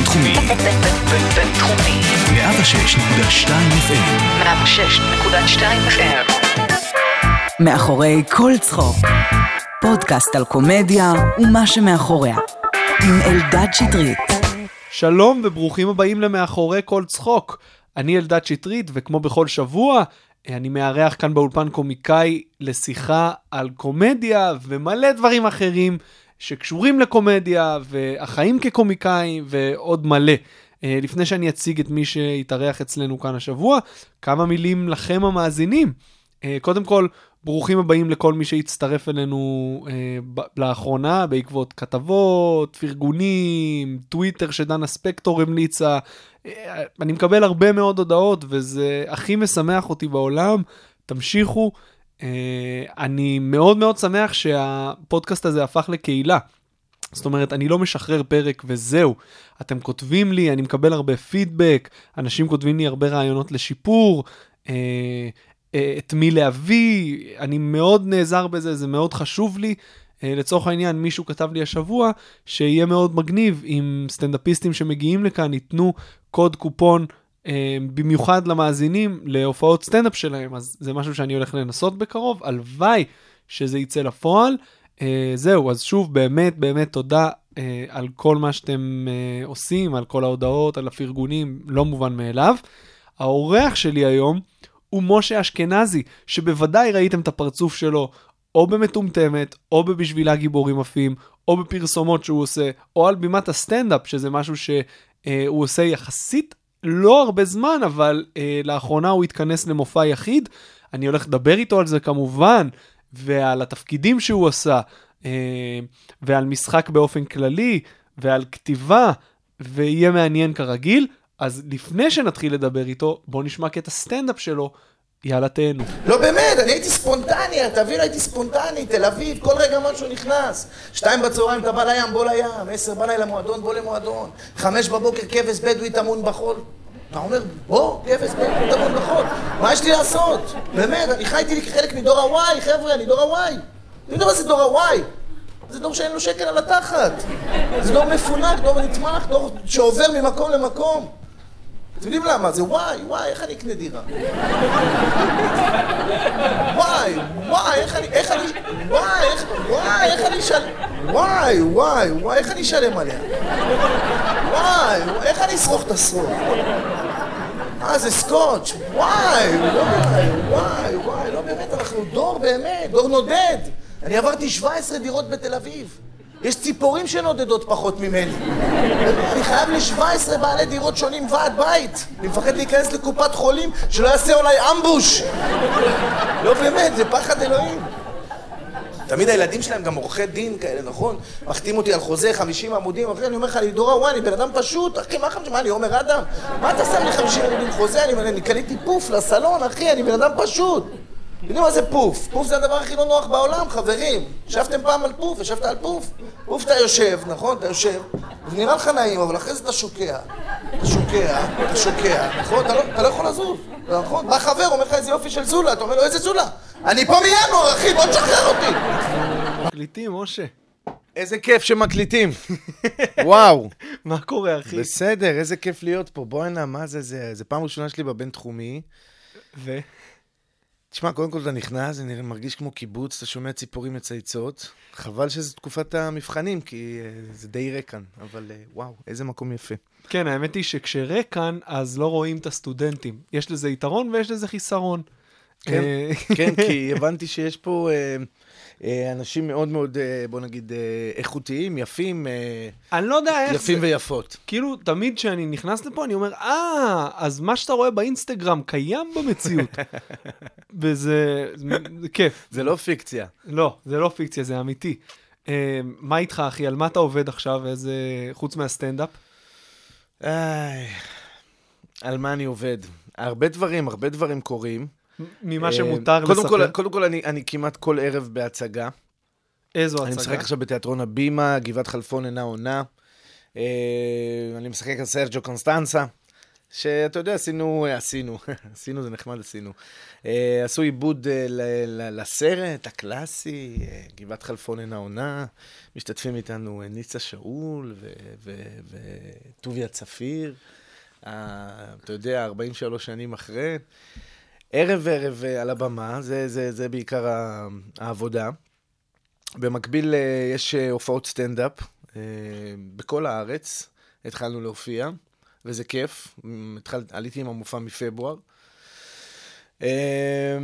בינתחומי. בינתחומי. 106.2 FM. 106.2 FM. מאחורי כל צחוק. פודקאסט על קומדיה ומה שמאחוריה. עם אלדד שטרית. שלום וברוכים הבאים למאחורי כל צחוק. אני אלדד שטרית, וכמו בכל שבוע, אני מארח כאן באולפן קומיקאי לשיחה על קומדיה ומלא דברים אחרים שקשורים לקומדיה והחיים כקומיקאי ועוד מלא. אה, לפני שאני אציג את מי שהתארח אצלנו כאן השבוע, כמה מילים לכם המאזינים. אה, קודם כל, ברוכים הבאים לכל מי שהצטרף אלינו אה, ב- לאחרונה בעקבות כתבות, פרגונים, טוויטר שדנה ספקטור המליצה. אה, אני מקבל הרבה מאוד הודעות וזה הכי משמח אותי בעולם. תמשיכו. אה, אני מאוד מאוד שמח שהפודקאסט הזה הפך לקהילה. זאת אומרת, אני לא משחרר פרק וזהו. אתם כותבים לי, אני מקבל הרבה פידבק, אנשים כותבים לי הרבה רעיונות לשיפור, אה, אה, את מי להביא, אני מאוד נעזר בזה, זה מאוד חשוב לי. אה, לצורך העניין, מישהו כתב לי השבוע שיהיה מאוד מגניב אם סטנדאפיסטים שמגיעים לכאן ייתנו קוד קופון במיוחד למאזינים להופעות סטנדאפ שלהם, אז זה משהו שאני הולך לנסות בקרוב, הלוואי שזה יצא לפועל. אה, זהו, אז שוב, באמת באמת תודה אה, על כל מה שאתם אה, עושים, על כל ההודעות, על הפרגונים, לא מובן מאליו. האורח שלי היום הוא משה אשכנזי, שבוודאי ראיתם את הפרצוף שלו או במטומטמת, או בבשבילה גיבורים עפים, או בפרסומות שהוא עושה, או על בימת הסטנדאפ, שזה משהו שהוא עושה יחסית לא הרבה זמן, אבל אה, לאחרונה הוא התכנס למופע יחיד. אני הולך לדבר איתו על זה כמובן, ועל התפקידים שהוא עשה, אה, ועל משחק באופן כללי, ועל כתיבה, ויהיה מעניין כרגיל. אז לפני שנתחיל לדבר איתו, בואו נשמע קטע סטנדאפ שלו. יאללה, תהנו. לא באמת, אני הייתי ספונטני, תבין, הייתי ספונטני, תל אביב, כל רגע משהו נכנס. שתיים בצהריים אתה בא לים, בוא לים, עשר בלילה מועדון, בוא למועדון. חמש בבוקר כבש בדואי טמון בחול. אתה אומר, בוא, כבש בדואי טמון בחול. מה יש לי לעשות? באמת, אני חייתי לי כחלק מדור הוואי, חבר'ה, אני דור הוואי. אתם יודעים מה זה דור הוואי? זה דור שאין לו שקל על התחת. זה דור מפונק, דור נתמך, דור שעובר ממקום למקום. אתם יודעים למה? זה וואי, וואי, איך אני אקנה דירה? וואי, וואי, איך אני, איך אני, וואי, איך, וואי, איך אני אשלם, וואי, וואי, וואי, איך אני אשלם עליה? וואי, איך אני אשרוך את השרוך? אה, זה סקוץ', וואי, וואי, וואי, וואי, לא באמת, אנחנו דור באמת, דור נודד. אני עברתי 17 דירות בתל אביב. יש ציפורים שנודדות פחות ממני. אני חייב ל-17 בעלי דירות שונים ועד בית. אני מפחד להיכנס לקופת חולים שלא יעשה אולי אמבוש. לא באמת, זה פחד אלוהים. תמיד הילדים שלהם גם עורכי דין כאלה, נכון? מחתים אותי על חוזה 50 עמודים, אחי, אני אומר לך, אני דור הוואי, אני בן אדם פשוט, אחי, מה חמישים, מה, אני עומר אדם? מה אתה שם לי 50 עמודים חוזה? אני, אני קניתי פוף לסלון, אחי, אני בן אדם פשוט. אתם יודעים מה זה פוף? פוף זה הדבר הכי לא נוח בעולם, חברים. ישבתם פעם על פוף? ישבת על פוף? פוף אתה יושב, נכון? אתה יושב, זה נראה לך נעים, אבל אחרי זה אתה שוקע. אתה שוקע, אתה שוקע, נכון? אתה לא, אתה לא יכול לזוז, נכון? בא חבר, אומר לך איזה יופי של זולה, אתה אומר לו איזה זולה? אני פה מינואר, אחי, בוא תשחרר אותי. מקליטים, משה. איזה כיף שמקליטים. וואו. מה קורה, אחי? בסדר, איזה כיף להיות פה. בואנה, מה זה, זה, זה פעם ראשונה שלי בבינתחומי. ו? תשמע, קודם כל אתה נכנס, זה נראה- מרגיש כמו קיבוץ, אתה שומע ציפורים מצייצות. חבל שזו תקופת המבחנים, כי uh, זה די ריק כאן, אבל uh, וואו, איזה מקום יפה. כן, האמת היא שכשריק כאן, אז לא רואים את הסטודנטים. יש לזה יתרון ויש לזה חיסרון. כן, אה, כן, כי הבנתי שיש פה uh, uh, אנשים מאוד מאוד, uh, בוא נגיד, uh, איכותיים, יפים, אני לא יודע איך יפים זה. ויפות. כאילו, תמיד כשאני נכנס לפה, אני אומר, אה, אז מה שאתה רואה באינסטגרם קיים במציאות. וזה זה כיף. זה לא פיקציה. לא, זה לא פיקציה, זה אמיתי. אה, מה איתך, אחי? על מה אתה עובד עכשיו? איזה... חוץ מהסטנדאפ? איי, על מה אני עובד? הרבה דברים, הרבה דברים קורים. ממה שמותר אה, קודם לספר. כל, קודם כל, אני, אני כמעט כל ערב בהצגה. איזו אני משחק הצגה? עכשיו בתיאטרון הבימה, גבעת חלפון אינה עונה. אה, אני משחק על סרג'ו קונסטנסה. שאתה יודע, עשינו, עשינו, עשינו זה נחמד, עשינו. אה, עשו עיבוד אה, לסרט הקלאסי, אה, גבעת חלפון עין העונה, משתתפים איתנו אה, ניצה שאול וטוביה צפיר, אה, אתה יודע, 43 שנים אחרי. ערב ערב אה, על הבמה, זה, זה, זה בעיקר העבודה. במקביל אה, יש אה, הופעות סטנדאפ בכל הארץ, התחלנו להופיע, וזה כיף. התחל, עליתי עם המופע מפברואר. אה,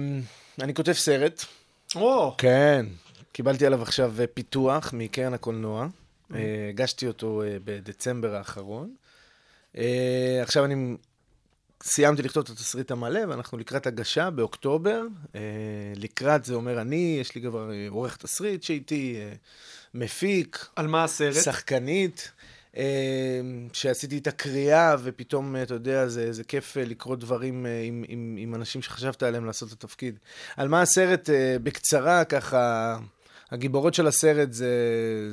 אני כותב סרט, או, כן, קיבלתי עליו עכשיו פיתוח מקרן הקולנוע. אה, הגשתי אותו בדצמבר האחרון. עכשיו אני סיימתי לכתוב את התסריט המלא, ואנחנו לקראת הגשה באוקטובר. אה, לקראת זה אומר אני, יש לי כבר אה, עורך תסריט שאיתי, אה, מפיק, על מה הסרט? שחקנית, שעשיתי את הקריאה, ופתאום, אתה יודע, זה, זה כיף לקרוא דברים עם, עם, עם אנשים שחשבת עליהם לעשות את התפקיד. על מה הסרט, בקצרה, ככה, הגיבורות של הסרט זה,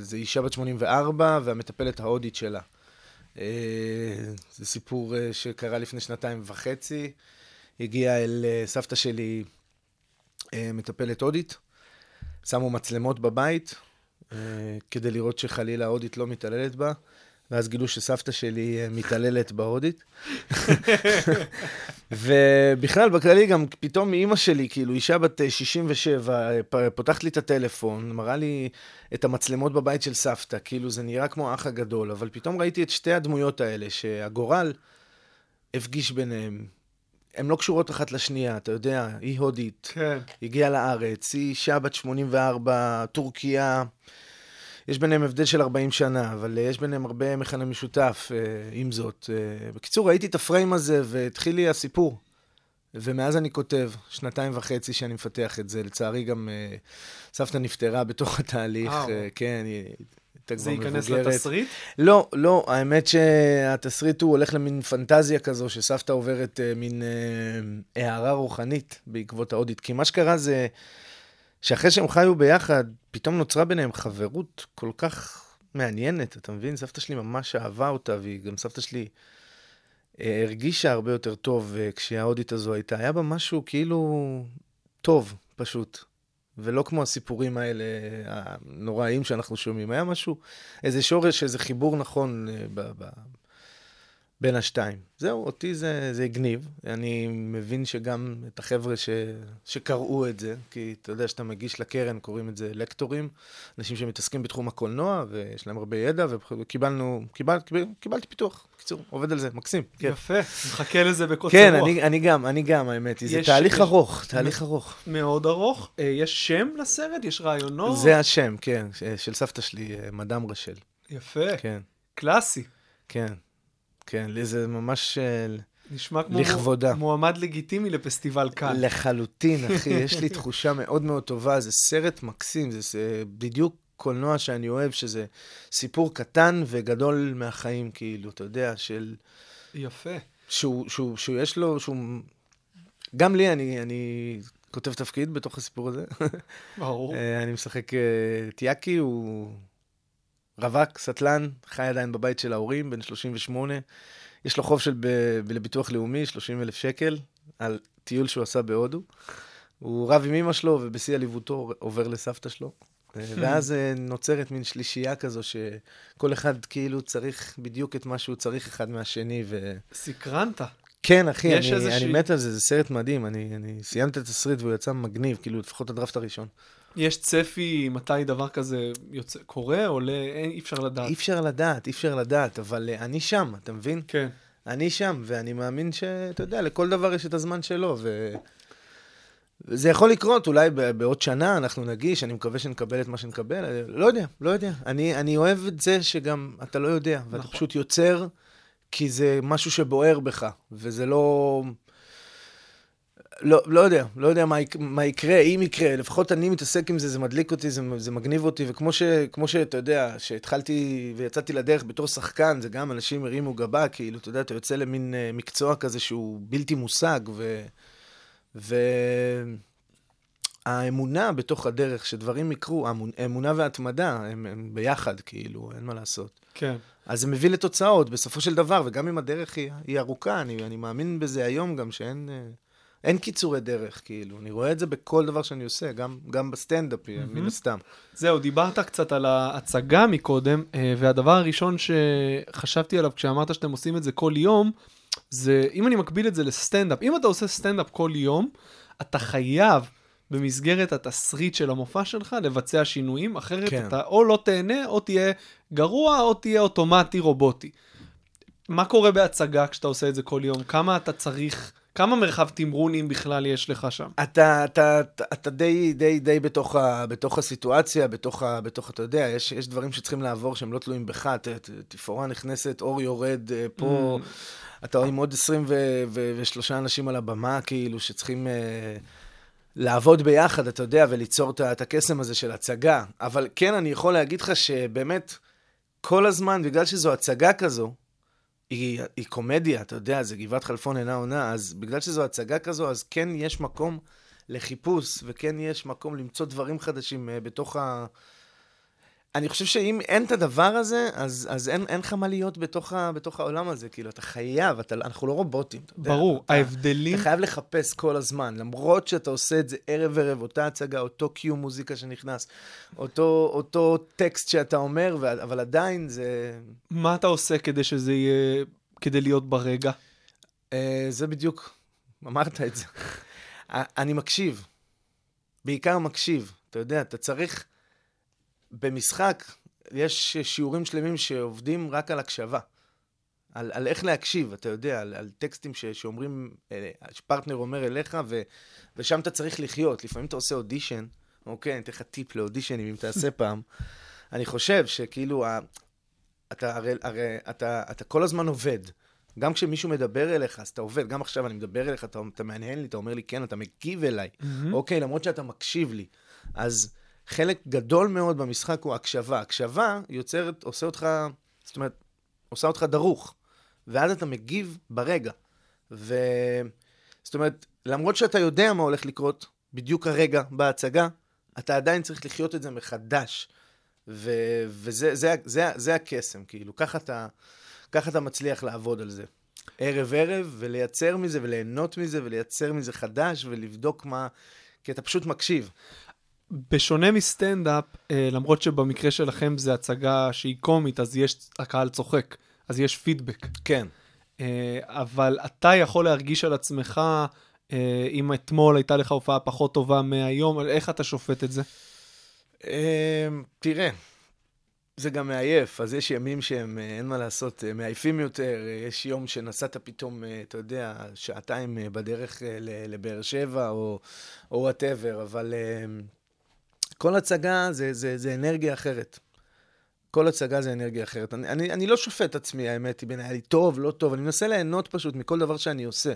זה אישה בת 84 והמטפלת ההודית שלה. אה, זה סיפור אה, שקרה לפני שנתיים וחצי. הגיעה אל אה, סבתא שלי, מטפלת הודית. שמו מצלמות בבית, כדי לראות שחלילה ההודית לא מתעללת בה, ואז גילו שסבתא שלי אה, מתעללת בהודית. ובכלל, בכללי, גם פתאום אימא שלי, כאילו, אישה בת אה, 67, אה, פ- פותחת לי את הטלפון, מראה לי את המצלמות בבית של סבתא, כאילו, זה נראה כמו האח הגדול, אבל פתאום ראיתי את שתי הדמויות האלה, שהגורל הפגיש ביניהם. הן לא קשורות אחת לשנייה, אתה יודע, היא הודית, כן. הגיעה לארץ, היא אישה בת 84, טורקיה. יש ביניהם הבדל של 40 שנה, אבל אה, יש ביניהם הרבה מכנה משותף אה, עם זאת. אה, בקיצור, ראיתי את הפריים הזה והתחיל לי הסיפור. ומאז אני כותב, שנתיים וחצי שאני מפתח את זה. לצערי גם סבתא נפטרה בתוך התהליך. אה, כן, היא הייתה זה כבר ייכנס מבוגרת. לתסריט? לא, לא, האמת שהתסריט הוא הולך למין פנטזיה כזו, שסבתא עוברת מין הערה רוחנית בעקבות ההודית. כי מה שקרה זה שאחרי שהם חיו ביחד, פתאום נוצרה ביניהם חברות כל כך מעניינת, אתה מבין? סבתא שלי ממש אהבה אותה, והיא גם סבתא שלי אה, הרגישה הרבה יותר טוב אה, כשההודית הזו הייתה. היה בה משהו כאילו טוב, פשוט. ולא כמו הסיפורים האלה הנוראים שאנחנו שומעים. היה משהו, איזה שורש, איזה חיבור נכון אה, בין השתיים. זהו, אותי זה, זה הגניב. אני מבין שגם את החבר'ה ש, שקראו את זה, כי אתה יודע שאתה מגיש לקרן, קוראים את זה לקטורים, אנשים שמתעסקים בתחום הקולנוע, ויש להם הרבה ידע, וקיבלנו, קיבל, קיבל, קיבלתי פיתוח. בקיצור, עובד על זה, מקסים. יפה, מחכה לזה בקוצר כן, רוח. אני, אני גם, אני גם, האמת היא. זה יש- תהליך ארוך, תהליך ארוך. מאוד ארוך. אה, יש שם לסרט? יש רעיונות? זה השם, כן, של סבתא שלי, אה, מדאם רשל. יפה, כן, קלאסי. כן, כן, לי זה ממש אה, נשמע כמו לכבודה. מועמד לגיטימי לפסטיבל כאן. לחלוטין, אחי. יש לי תחושה מאוד מאוד טובה. זה סרט מקסים, זה, זה בדיוק קולנוע שאני אוהב, שזה סיפור קטן וגדול מהחיים, כאילו, אתה יודע, של... יפה. שהוא, שהוא, שהוא יש לו, שהוא... גם לי, אני, אני כותב תפקיד בתוך הסיפור הזה. ברור. אה, אני משחק אה, את יאקי, הוא רווק, סטלן, חי עדיין בבית של ההורים, בן 38. יש לו חוב של ב... לביטוח לאומי, 30 אלף שקל, על טיול שהוא עשה בהודו. הוא רב עם אמא שלו, ובשיא עליבותו עובר לסבתא שלו. אה, ואז אה, נוצרת מין שלישייה כזו, שכל אחד כאילו צריך בדיוק את מה שהוא צריך אחד מהשני, ו... סקרנת. כן, אחי, אני, איזושהי- אני מת על זה, זה סרט מדהים. אני, אני סיימתי את התסריט והוא יצא מגניב, כאילו, לפחות הדראפט הראשון. יש צפי מתי דבר כזה יוצא, קורה, עולה, אין, אי אפשר לדעת. אי אפשר לדעת, אי אפשר לדעת, אבל uh, אני שם, אתה מבין? כן. אני שם, ואני מאמין שאתה יודע, לכל דבר יש את הזמן שלו, ו... וזה יכול לקרות, אולי בעוד שנה אנחנו נגיש, אני מקווה שנקבל את מה שנקבל, אה, לא יודע, לא יודע. אני, אני אוהב את זה שגם אתה לא יודע, ואתה נכון. פשוט יוצר, כי זה משהו שבוער בך, וזה לא... לא, לא יודע, לא יודע מה, מה יקרה, אם יקרה, לפחות אני מתעסק עם זה, זה מדליק אותי, זה, זה מגניב אותי, וכמו ש, שאתה יודע, שהתחלתי ויצאתי לדרך בתור שחקן, זה גם אנשים הרימו גבה, כאילו, אתה יודע, אתה יוצא למין uh, מקצוע כזה שהוא בלתי מושג, ו... ו... האמונה בתוך הדרך, שדברים יקרו, האמונ- האמונה וההתמדה, הם, הם ביחד, כאילו, אין מה לעשות. כן. אז זה מביא לתוצאות בסופו של דבר, וגם אם הדרך היא, היא ארוכה, אני, אני מאמין בזה היום גם שאין אה, אין קיצורי דרך, כאילו. אני רואה את זה בכל דבר שאני עושה, גם, גם בסטנדאפ, mm-hmm. מן הסתם. זהו, דיברת קצת על ההצגה מקודם, אה, והדבר הראשון שחשבתי עליו כשאמרת שאתם עושים את זה כל יום, זה אם אני מקביל את זה לסטנדאפ, אם אתה עושה סטנדאפ כל יום, אתה חייב במסגרת התסריט של המופע שלך לבצע שינויים, אחרת כן. אתה או לא תהנה, או תהיה גרוע, או תהיה אוטומטי רובוטי. מה קורה בהצגה כשאתה עושה את זה כל יום? כמה אתה צריך, כמה מרחב תמרון אם בכלל יש לך שם? אתה, אתה, אתה, אתה די, די, די בתוך, ה, בתוך הסיטואציה, בתוך, ה, בתוך, אתה יודע, יש, יש דברים שצריכים לעבור שהם לא תלויים בך, ת, ת, תפאורה נכנסת, אור יורד אה, פה, אתה עם עוד 23 אנשים על הבמה, כאילו, שצריכים אה, לעבוד ביחד, אתה יודע, וליצור את הקסם הזה של הצגה. אבל כן, אני יכול להגיד לך שבאמת, כל הזמן, בגלל שזו הצגה כזו, היא, היא קומדיה, אתה יודע, זה גבעת חלפון אינה עונה, אז בגלל שזו הצגה כזו, אז כן יש מקום לחיפוש, וכן יש מקום למצוא דברים חדשים uh, בתוך ה... אני חושב שאם אין את הדבר הזה, אז, אז אין, אין לך מה להיות בתוך, ה, בתוך העולם הזה. כאילו, אתה חייב, אתה, אנחנו לא רובוטים. אתה יודע, ברור, אתה, ההבדלים... אתה חייב לחפש כל הזמן, למרות שאתה עושה את זה ערב-ערב, אותה הצגה, אותו קיו מוזיקה שנכנס, אותו, אותו טקסט שאתה אומר, ו- אבל עדיין זה... מה אתה עושה כדי שזה יהיה, כדי להיות ברגע? אה, זה בדיוק, אמרת את זה. אני מקשיב, בעיקר מקשיב. אתה יודע, אתה צריך... במשחק יש שיעורים שלמים שעובדים רק על הקשבה. על, על איך להקשיב, אתה יודע, על, על טקסטים ש, שאומרים, אה, שפרטנר אומר אליך, ו, ושם אתה צריך לחיות. לפעמים אתה עושה אודישן, אוקיי, אני אתן לך טיפ לאודישנים, אם תעשה פעם. אני חושב שכאילו, אתה, הרי, הרי אתה, אתה כל הזמן עובד. גם כשמישהו מדבר אליך, אז אתה עובד. גם עכשיו אני מדבר אליך, אתה, אתה מהנהן לי, אתה אומר לי, כן, אתה מגיב אליי. אוקיי, למרות שאתה מקשיב לי. אז חלק גדול מאוד במשחק הוא הקשבה. הקשבה יוצרת, עושה אותך, זאת אומרת, עושה אותך דרוך. ואז אתה מגיב ברגע. ו... זאת אומרת, למרות שאתה יודע מה הולך לקרות בדיוק הרגע בהצגה, אתה עדיין צריך לחיות את זה מחדש. ו... וזה זה, זה, זה הקסם, כאילו. ככה אתה, ככה אתה מצליח לעבוד על זה. ערב-ערב, ולייצר מזה, וליהנות מזה, ולייצר מזה חדש, ולבדוק מה... כי אתה פשוט מקשיב. בשונה מסטנדאפ, אה, למרות שבמקרה שלכם זה הצגה שהיא קומית, אז יש, הקהל צוחק, אז יש פידבק. כן. אה, אבל אתה יכול להרגיש על עצמך, אה, אם אתמול הייתה לך הופעה פחות טובה מהיום, איך אתה שופט את זה? תראה, זה גם מעייף, אז יש ימים שהם, אין מה לעשות, מעייפים יותר, יש יום שנסעת פתאום, אתה יודע, שעתיים בדרך לבאר שבע, או וואטאבר, אבל כל הצגה זה, זה, זה אנרגיה אחרת. כל הצגה זה אנרגיה אחרת. אני, אני, אני לא שופט עצמי, האמת היא, בין היה לי טוב, לא טוב, אני מנסה ליהנות פשוט מכל דבר שאני עושה.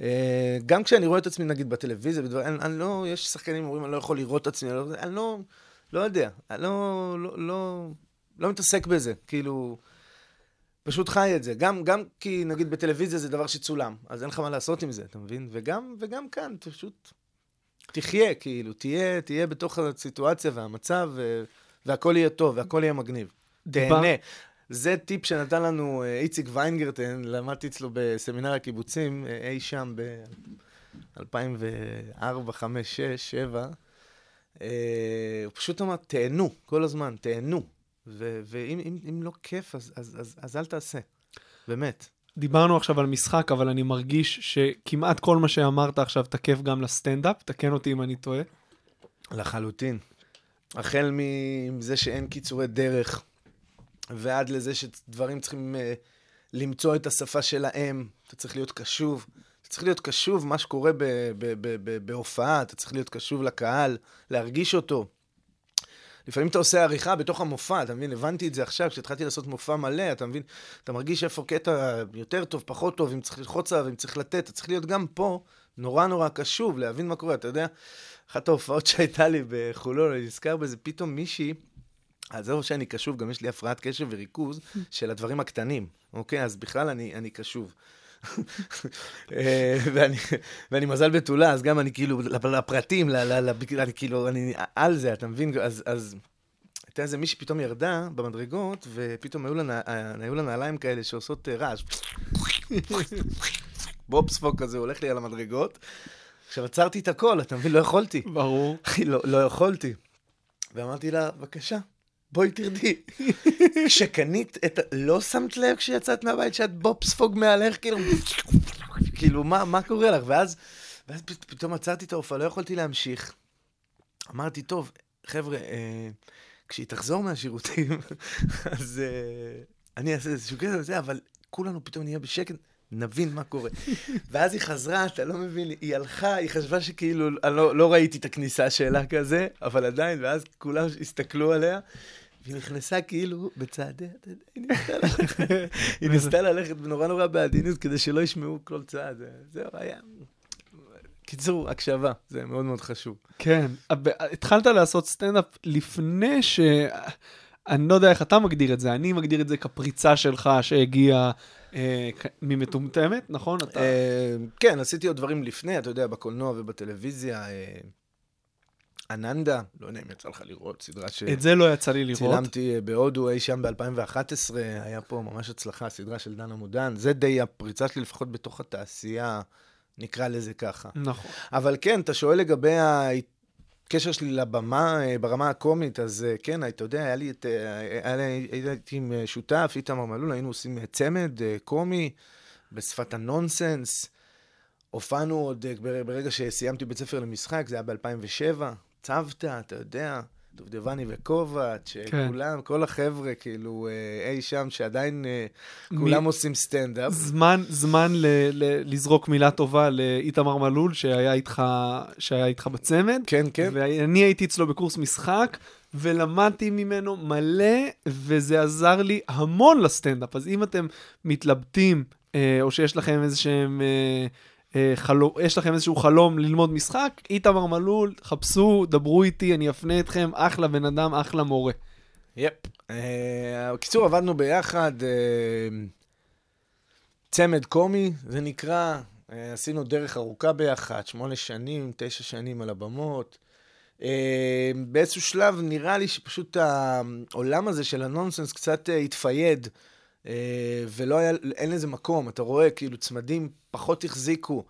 אה, גם כשאני רואה את עצמי, נגיד, בטלוויזיה, בדבר, אני, אני לא, יש שחקנים שאומרים, אני לא יכול לראות את עצמי, אני לא, אני לא, לא יודע, אני לא, לא, לא, לא מתעסק בזה, כאילו, פשוט חי את זה. גם, גם כי, נגיד, בטלוויזיה זה דבר שצולם, אז אין לך מה לעשות עם זה, אתה מבין? וגם, וגם כאן, פשוט תחיה, כאילו, תהיה, תהיה בתוך הסיטואציה והמצב, ו, והכל יהיה טוב, והכל יהיה מגניב. תהנה. זה טיפ שנתן לנו אה, איציק ויינגרטן, למדתי אצלו בסמינר הקיבוצים, אה, אי שם ב-2004, 5, 6, 7. הוא פשוט אמר, תהנו, כל הזמן, תהנו. ואם אם, אם לא כיף, אז, אז, אז, אז אל תעשה. באמת. דיברנו עכשיו על משחק, אבל אני מרגיש שכמעט כל מה שאמרת עכשיו תקף גם לסטנדאפ, תקן אותי אם אני טועה. לחלוטין. החל מזה שאין קיצורי דרך, ועד לזה שדברים צריכים uh, למצוא את השפה שלהם, אתה צריך להיות קשוב. אתה צריך להיות קשוב מה שקורה בהופעה, אתה צריך להיות קשוב לקהל, להרגיש אותו. לפעמים אתה עושה עריכה בתוך המופע, אתה מבין? הבנתי את זה עכשיו, כשהתחלתי לעשות מופע מלא, אתה מבין? אתה מרגיש איפה קטע יותר טוב, פחות טוב, אם צריך ללחוץ עליו, אם צריך לתת, אתה צריך להיות גם פה נורא נורא קשוב, להבין מה קורה. אתה יודע, אחת ההופעות שהייתה לי בחולון, אני נזכר בזה, פתאום מישהי, עזוב שאני קשוב, גם יש לי הפרעת קשב וריכוז של הדברים הקטנים, אוקיי? אז בכלל אני, אני קשוב. אה, ואני, ואני מזל בתולה, אז גם אני כאילו, לפרטים, אני כאילו, אני על זה, אתה מבין? אז, אז הייתה איזה מישהי פתאום ירדה במדרגות, ופתאום היו לה, אה, היו לה נעליים כאלה שעושות אה, רעש. בובספוג כזה, הולך לי על המדרגות. עכשיו עצרתי את הכל, אתה מבין? לא יכולתי. ברור. לא, לא יכולתי. ואמרתי לה, בבקשה, בואי תרדי. כשקנית את... ה- לא שמת לב כשיצאת מהבית שאת בובספוג מעליך, כאילו... כאילו, מה, מה קורה לך? ואז, ואז פתאום עצרתי את ההופעה, לא יכולתי להמשיך. אמרתי, טוב, חבר'ה, אה, כשהיא תחזור מהשירותים, אז אה, אני אעשה איזשהו קטע וזה, אבל כולנו פתאום נהיה בשקט, נבין מה קורה. ואז היא חזרה, אתה לא מבין, היא הלכה, היא חשבה שכאילו, אני לא, לא ראיתי את הכניסה שלה כזה, אבל עדיין, ואז כולם הסתכלו עליה. והיא נכנסה כאילו בצעדי, אתה יודע, היא ניסתה ללכת, היא נורא נורא בעדינות כדי שלא ישמעו כל צעד. זהו, היה... קיצור, הקשבה, זה מאוד מאוד חשוב. כן. התחלת לעשות סטנדאפ לפני ש... אני לא יודע איך אתה מגדיר את זה, אני מגדיר את זה כפריצה שלך שהגיעה ממטומטמת, נכון? אתה... אה, כן, עשיתי עוד דברים לפני, אתה יודע, בקולנוע ובטלוויזיה. אה, אננדה, לא יודע אם יצא לך לראות, סדרה ש... את זה לא יצא לי לראות. צילמתי אה, בהודו אי שם ב-2011, היה פה ממש הצלחה, סדרה של דן עמודן. זה די הפריצה שלי, לפחות בתוך התעשייה, נקרא לזה ככה. נכון. אבל כן, אתה שואל לגבי הקשר שלי לבמה, אה, ברמה הקומית, אז אה, כן, אתה יודע, היה לי את... אה, הייתי עם שותף, איתמר מלול, היינו עושים צמד קומי בשפת הנונסנס. הופענו עוד בר- ברגע שסיימתי בית ספר למשחק, זה היה ב-2007. צוותא, אתה יודע, דובדבני וקובץ', כן. כולם, כל החבר'ה, כאילו, אה, אי שם, שעדיין אה, כולם עושים סטנדאפ. זמן, זמן ל, ל, לזרוק מילה טובה לאיתמר מלול, שהיה איתך, שהיה איתך בצמד. כן, כן. ואני הייתי אצלו בקורס משחק, ולמדתי ממנו מלא, וזה עזר לי המון לסטנדאפ. אז אם אתם מתלבטים, אה, או שיש לכם איזה שהם... אה, אה, חלום, יש לכם איזשהו חלום ללמוד משחק, איתמר מלול, חפשו, דברו איתי, אני אפנה אתכם, אחלה בן אדם, אחלה מורה. יפ. אה, בקיצור, עבדנו ביחד, אה, צמד קומי, זה נקרא. אה, עשינו דרך ארוכה ביחד, שמונה שנים, תשע שנים על הבמות. אה, באיזשהו שלב נראה לי שפשוט העולם הזה של הנונסנס קצת אה, התפייד, אה, ולא היה, אין לזה מקום. אתה רואה, כאילו, צמדים פחות החזיקו.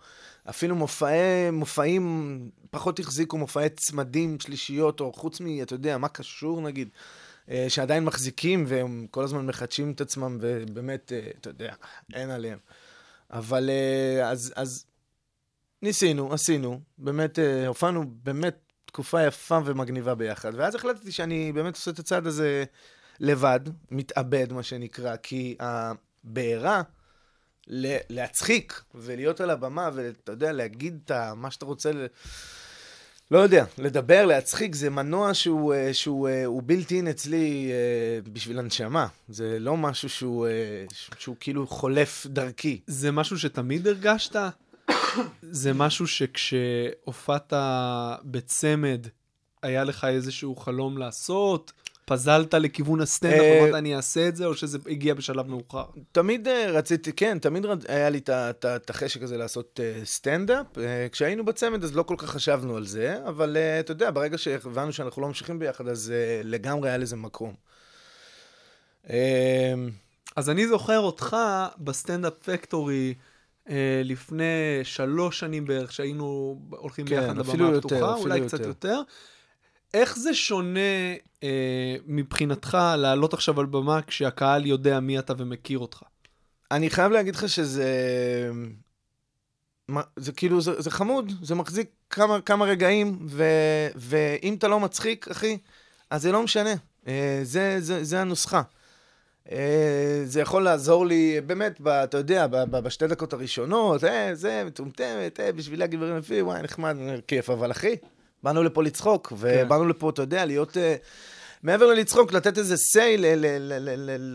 אפילו מופעי, מופעים פחות החזיקו, מופעי צמדים, שלישיות, או חוץ מ... אתה יודע, מה קשור נגיד? אה, שעדיין מחזיקים והם כל הזמן מחדשים את עצמם, ובאמת, אה, אתה יודע, אין עליהם. אבל אה, אז, אז ניסינו, עשינו, באמת, אה, הופענו באמת תקופה יפה ומגניבה ביחד, ואז החלטתי שאני באמת עושה את הצעד הזה לבד, מתאבד, מה שנקרא, כי הבעירה... להצחיק ולהיות על הבמה ואתה יודע, להגיד את מה שאתה רוצה, ל- לא יודע, לדבר, להצחיק, זה מנוע שהוא, אה, שהוא אה, הוא built in אצלי אה, בשביל הנשמה. זה לא משהו שהוא, אה, שהוא כאילו חולף דרכי. זה משהו שתמיד הרגשת? זה משהו שכשהופעת בצמד, היה לך איזשהו חלום לעשות? פזלת לכיוון הסטנדאפ, אה, אמרת אני אעשה את זה, או שזה הגיע בשלב מאוחר? תמיד אה, רציתי, כן, תמיד היה לי את החשק הזה לעשות אה, סטנדאפ. כשהיינו בצמד אז לא כל כך חשבנו על זה, אבל אתה יודע, ברגע שהבנו שאנחנו לא ממשיכים ביחד, אז לגמרי היה לזה מקום. אה, אז אני זוכר אותך בסטנדאפ פקטורי לפני שלוש שנים בערך, שהיינו הולכים כן, ביחד לבמה יותר, הפתוחה, אולי קצת יותר. איך זה שונה אה, מבחינתך לעלות עכשיו על במה כשהקהל יודע מי אתה ומכיר אותך? אני חייב להגיד לך שזה... מה- זה כאילו, זה, זה חמוד, זה מחזיק כמה, כמה רגעים, ו, ואם אתה לא מצחיק, אחי, אז זה לא משנה. אה, זה, זה, זה הנוסחה. אה, זה יכול לעזור לי, באמת, ב, אתה יודע, ב, ב, בשתי דקות הראשונות, אה, זה, מטומטמת, אה, בשבילי הגברים יפים, וואי, נחמד, כיף, אבל אחי, באנו לפה לצחוק, ובאנו לפה, אתה יודע, להיות... אה, מעבר ללצחוק, לתת איזה say,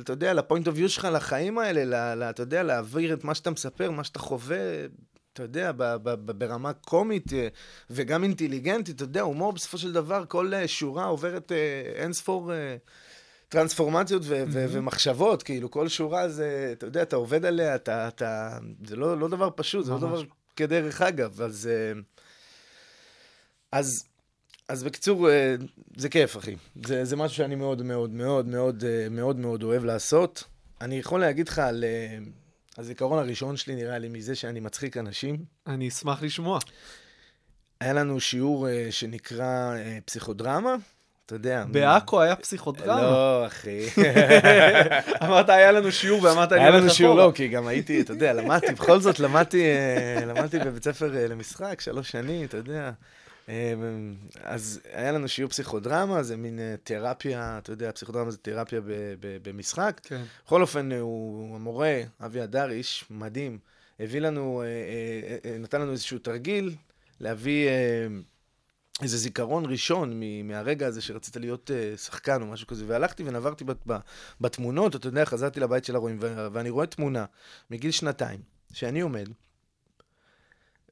אתה יודע, לפוינט אוף יו שלך, לחיים האלה, אתה יודע, להעביר את מה שאתה מספר, מה שאתה חווה, אתה יודע, ברמה קומית אה, וגם אינטליגנטית, אתה יודע, הומור בסופו של דבר, כל אה, שורה עוברת אין ספור אה, טרנספורמציות ו- ו- ומחשבות, כאילו, כל שורה זה, אתה יודע, אתה עובד עליה, אתה, אתה, זה לא, לא דבר פשוט, זה לא. דבר כדרך אגב, אז, אז, אז בקיצור, אה, זה כיף, אחי. זה, זה משהו שאני מאוד מאוד מאוד מאוד אה, מאוד מאוד אוהב לעשות. אני יכול להגיד לך על אה, הזיכרון הראשון שלי, נראה לי, מזה שאני מצחיק אנשים. אני אשמח לשמוע. היה לנו שיעור שנקרא פסיכודרמה, אתה יודע. בעכו היה פסיכודרמה. לא, אחי. אמרת, היה לנו שיעור, ואמרת, אני היה הולך לנו שיעור, אחורה. לא, כי גם הייתי, אתה יודע, למדתי, בכל זאת למדתי, בבית ספר למשחק, שלוש שנים, אתה יודע. אה, אז היה לנו שיעור פסיכודרמה, זה מין אה, תרפיה, אתה יודע, פסיכודרמה זה תרפיה במשחק. כן. בכל אופן, אה, הוא, המורה, אבי הדר, איש מדהים, הביא לנו, אה, נתן לנו איזשהו תרגיל להביא איזה זיכרון ראשון מהרגע הזה שרצית להיות שחקן או משהו כזה. והלכתי ונברתי בתמונות, אתה יודע, חזרתי לבית של הרועים, ו- ואני רואה תמונה מגיל שנתיים, שאני עומד,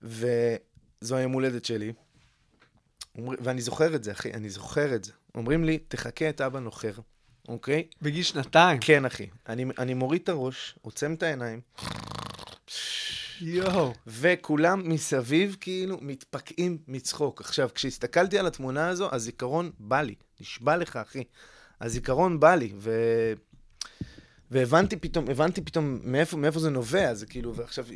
וזו היום הולדת שלי, אומר- ואני זוכר את זה, אחי, אני זוכר את זה. אומרים לי, תחכה את אבא נוחר, אוקיי? בגיל שנתיים. כן, אחי. אני, אני מוריד את הראש, עוצם את העיניים, יואו. וכולם מסביב כאילו מתפקעים מצחוק. עכשיו, כשהסתכלתי על התמונה הזו, הזיכרון בא לי. נשבע לך, אחי. הזיכרון בא לי, ו... והבנתי פתאום, הבנתי פתאום מאיפה, מאיפה זה נובע, זה כאילו, ועכשיו,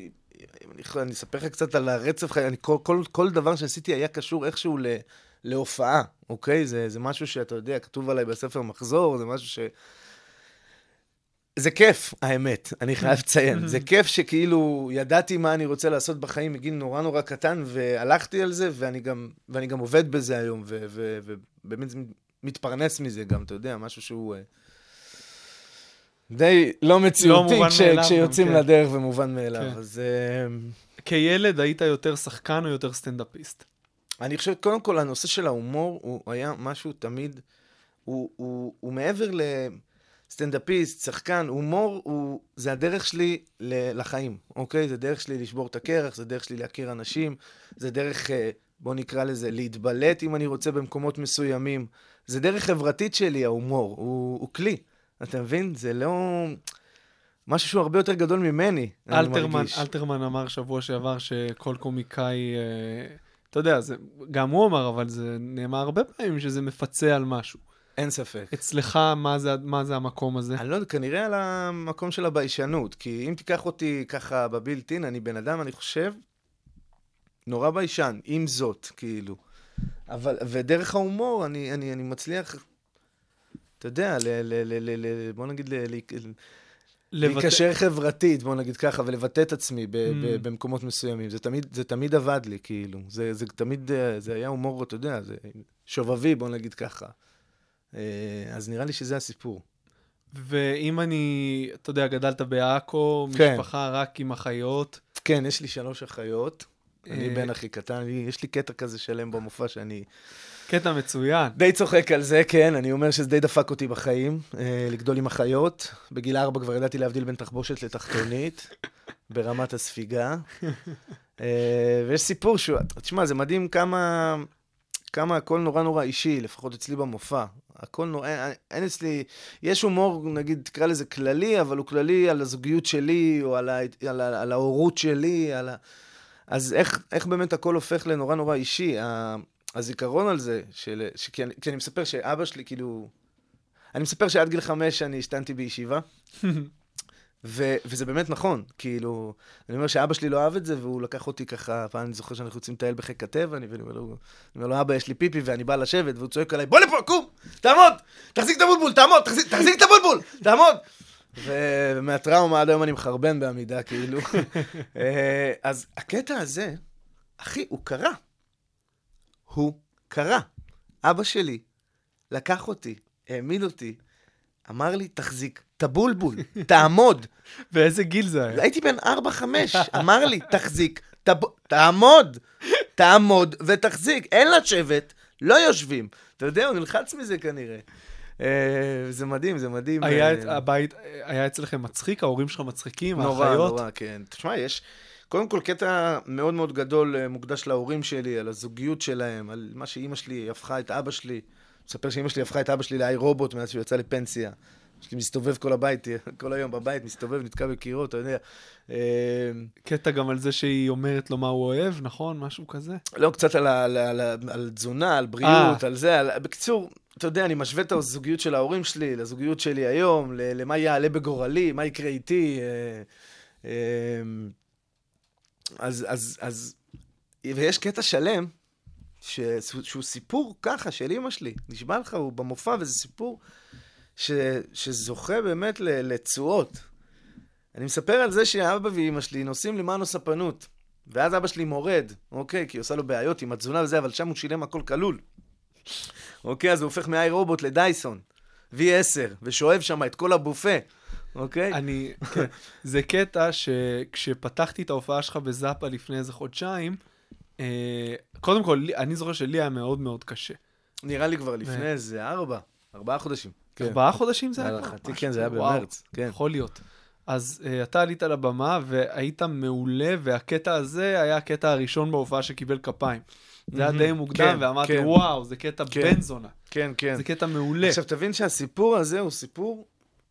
אם אני, יכול- אני אספר לך קצת על הרצף חיי, אני, כל, כל, כל דבר שעשיתי היה קשור איכשהו ל, להופעה, אוקיי? זה, זה משהו שאתה יודע, כתוב עליי בספר מחזור, זה משהו ש... זה כיף, האמת, אני חייב לציין. זה כיף שכאילו ידעתי מה אני רוצה לעשות בחיים מגיל נורא נורא קטן, והלכתי על זה, ואני גם, ואני גם עובד בזה היום, ובאמת מתפרנס מזה גם, אתה יודע, משהו שהוא אה, די לא מציאותי כש- מאליו כשיוצאים גם, כן. לדרך ומובן מאליו. כן. אז אה, כילד היית יותר שחקן או יותר סטנדאפיסט? אני חושב, קודם כל, הנושא של ההומור הוא היה משהו תמיד, הוא, הוא, הוא מעבר לסטנדאפיסט, שחקן, הומור הוא, זה הדרך שלי לחיים, אוקיי? זה דרך שלי לשבור את הקרח, זה דרך שלי להכיר אנשים, זה דרך, אה, בוא נקרא לזה, להתבלט אם אני רוצה במקומות מסוימים. זה דרך חברתית שלי, ההומור, הוא, הוא כלי, אתה מבין? זה לא... משהו שהוא הרבה יותר גדול ממני, אני אלתרמן, מרגיש. אלתרמן אמר שבוע שעבר שכל קומיקאי, אה, אתה יודע, זה, גם הוא אמר, אבל זה נאמר הרבה פעמים שזה מפצה על משהו. אין ספק. אצלך, מה זה, מה זה המקום הזה? אני לא יודע, כנראה על המקום של הביישנות. כי אם תיקח אותי ככה בבילטין, אני בן אדם, אני חושב, נורא ביישן, עם זאת, כאילו. אבל, ודרך ההומור, אני, אני, אני מצליח, אתה יודע, ל, ל, ל, ל, ל, בוא נגיד, ל, ל, לבטא- להיקשר חברתית, בוא נגיד ככה, ולבטא את עצמי ב, Mm. ב, במקומות מסוימים. זה תמיד, זה תמיד עבד לי, כאילו. זה, זה תמיד, אה, זה היה הומור, אתה יודע, זה שובבי, בוא נגיד ככה. אה, אז נראה לי שזה הסיפור. ואם אני, אתה יודע, גדלת בעכו, כן. משפחה רק עם אחיות, כן, יש לי שלוש אחיות. אני אה, בן הכי קטן, אני- יש לי קטע כזה שלם במופע שאני קטע מצוין. די צוחק על זה, כן, אני אומר שזה די דפק אותי בחיים, אה, לגדול עם אחיות. בגיל ארבע כבר ידעתי להבדיל בין תחבושת לתחתונית, ברמת הספיגה. אה, ויש סיפור שהוא, תשמע, זה מדהים כמה, כמה הכל נורא נורא אישי, לפחות אצלי במופע. הכל נורא, אין, אין אצלי, יש הומור, נגיד, תקרא לזה כללי, אבל הוא כללי על הזוגיות שלי, או על, ה, על, ה, על ההורות שלי, על ה... אז איך, איך באמת הכל הופך לנורא נורא אישי? הזיכרון על זה, של, ש, כי, אני, כי אני מספר שאבא שלי, כאילו... אני מספר שעד גיל חמש אני השתנתי בישיבה, ו, וזה באמת נכון, כאילו... אני אומר שאבא שלי לא אהב את זה, והוא לקח אותי ככה, פעם אני זוכר שאנחנו יוצאים לטייל בחיק הטבע, אני, ואני אומר לו, אומר לו, אבא, יש לי פיפי, ואני בא לשבת, והוא צועק עליי, בוא לפה, קום, תעמוד, תחזיק את הבולבול, תעמוד, תחזיק, תחזיק את הבולבול, תעמוד. ומהטראומה עד היום אני מחרבן בעמידה, כאילו. אה, אז הקטע הזה, אחי, הוא קרה. הוא קרה. אבא שלי לקח אותי, העמיד אותי, אמר לי, תחזיק את הבולבול, תעמוד. באיזה גיל זה היה? הייתי בן 4-5, אמר לי, תחזיק, תב... תעמוד, תעמוד ותחזיק. אין לשבת, לא יושבים. אתה יודע, הוא נלחץ מזה כנראה. אה, זה מדהים, זה מדהים. היה אה, את- הבית, היה אצלכם מצחיק? ההורים שלך מצחיקים? נורא? נורא, כן. תשמע, יש קודם כל קטע מאוד מאוד גדול אה, מוקדש להורים שלי, על הזוגיות שלהם, על מה שאימא שלי הפכה את אבא שלי, מספר שאמא שלי הפכה את אבא שלי לאי רובוט מאז שהוא יצא לפנסיה. יש לי מסתובב כל הבית, כל היום בבית, מסתובב, נתקע בקירות, אתה יודע. אה, קטע גם על זה שהיא אומרת לו מה הוא אוהב, נכון? משהו כזה? לא, קצת על, על, על, על תזונה, על בריאות, על זה, על... בקיצור, אתה יודע, אני משווה את הזוגיות של ההורים שלי לזוגיות שלי היום, למה יעלה בגורלי, מה יקרה איתי. אז, אז, אז, ויש קטע שלם, ש, שהוא סיפור ככה של אימא שלי, נשבע לך, הוא במופע, וזה סיפור ש, שזוכה באמת לתשואות. אני מספר על זה שאבא ואימא שלי נוסעים למענו ספנות. ואז אבא שלי מורד, אוקיי, כי היא עושה לו בעיות עם התזונה וזה, אבל שם הוא שילם הכל כלול. אוקיי, אז הוא הופך מאי רובוט לדייסון, V10, ושואב שם את כל הבופה, אוקיי? אני, כן. זה קטע שכשפתחתי את ההופעה שלך בזאפה לפני איזה חודשיים, אה, קודם כל, אני זוכר שלי היה מאוד מאוד קשה. נראה לי כבר לפני איזה ארבע, ארבעה חודשים. כן. ארבעה חודשים זה היה? כבר? להערכתי, כן, זה היה במרץ, כן. יכול להיות. אז uh, אתה עלית לבמה והיית מעולה, והקטע הזה היה הקטע הראשון בהופעה שקיבל כפיים. זה היה די מוקדם, כן, ואמרתי, כן. וואו, זה קטע כן. בן זונה. כן, כן. זה קטע מעולה. עכשיו, תבין שהסיפור הזה הוא סיפור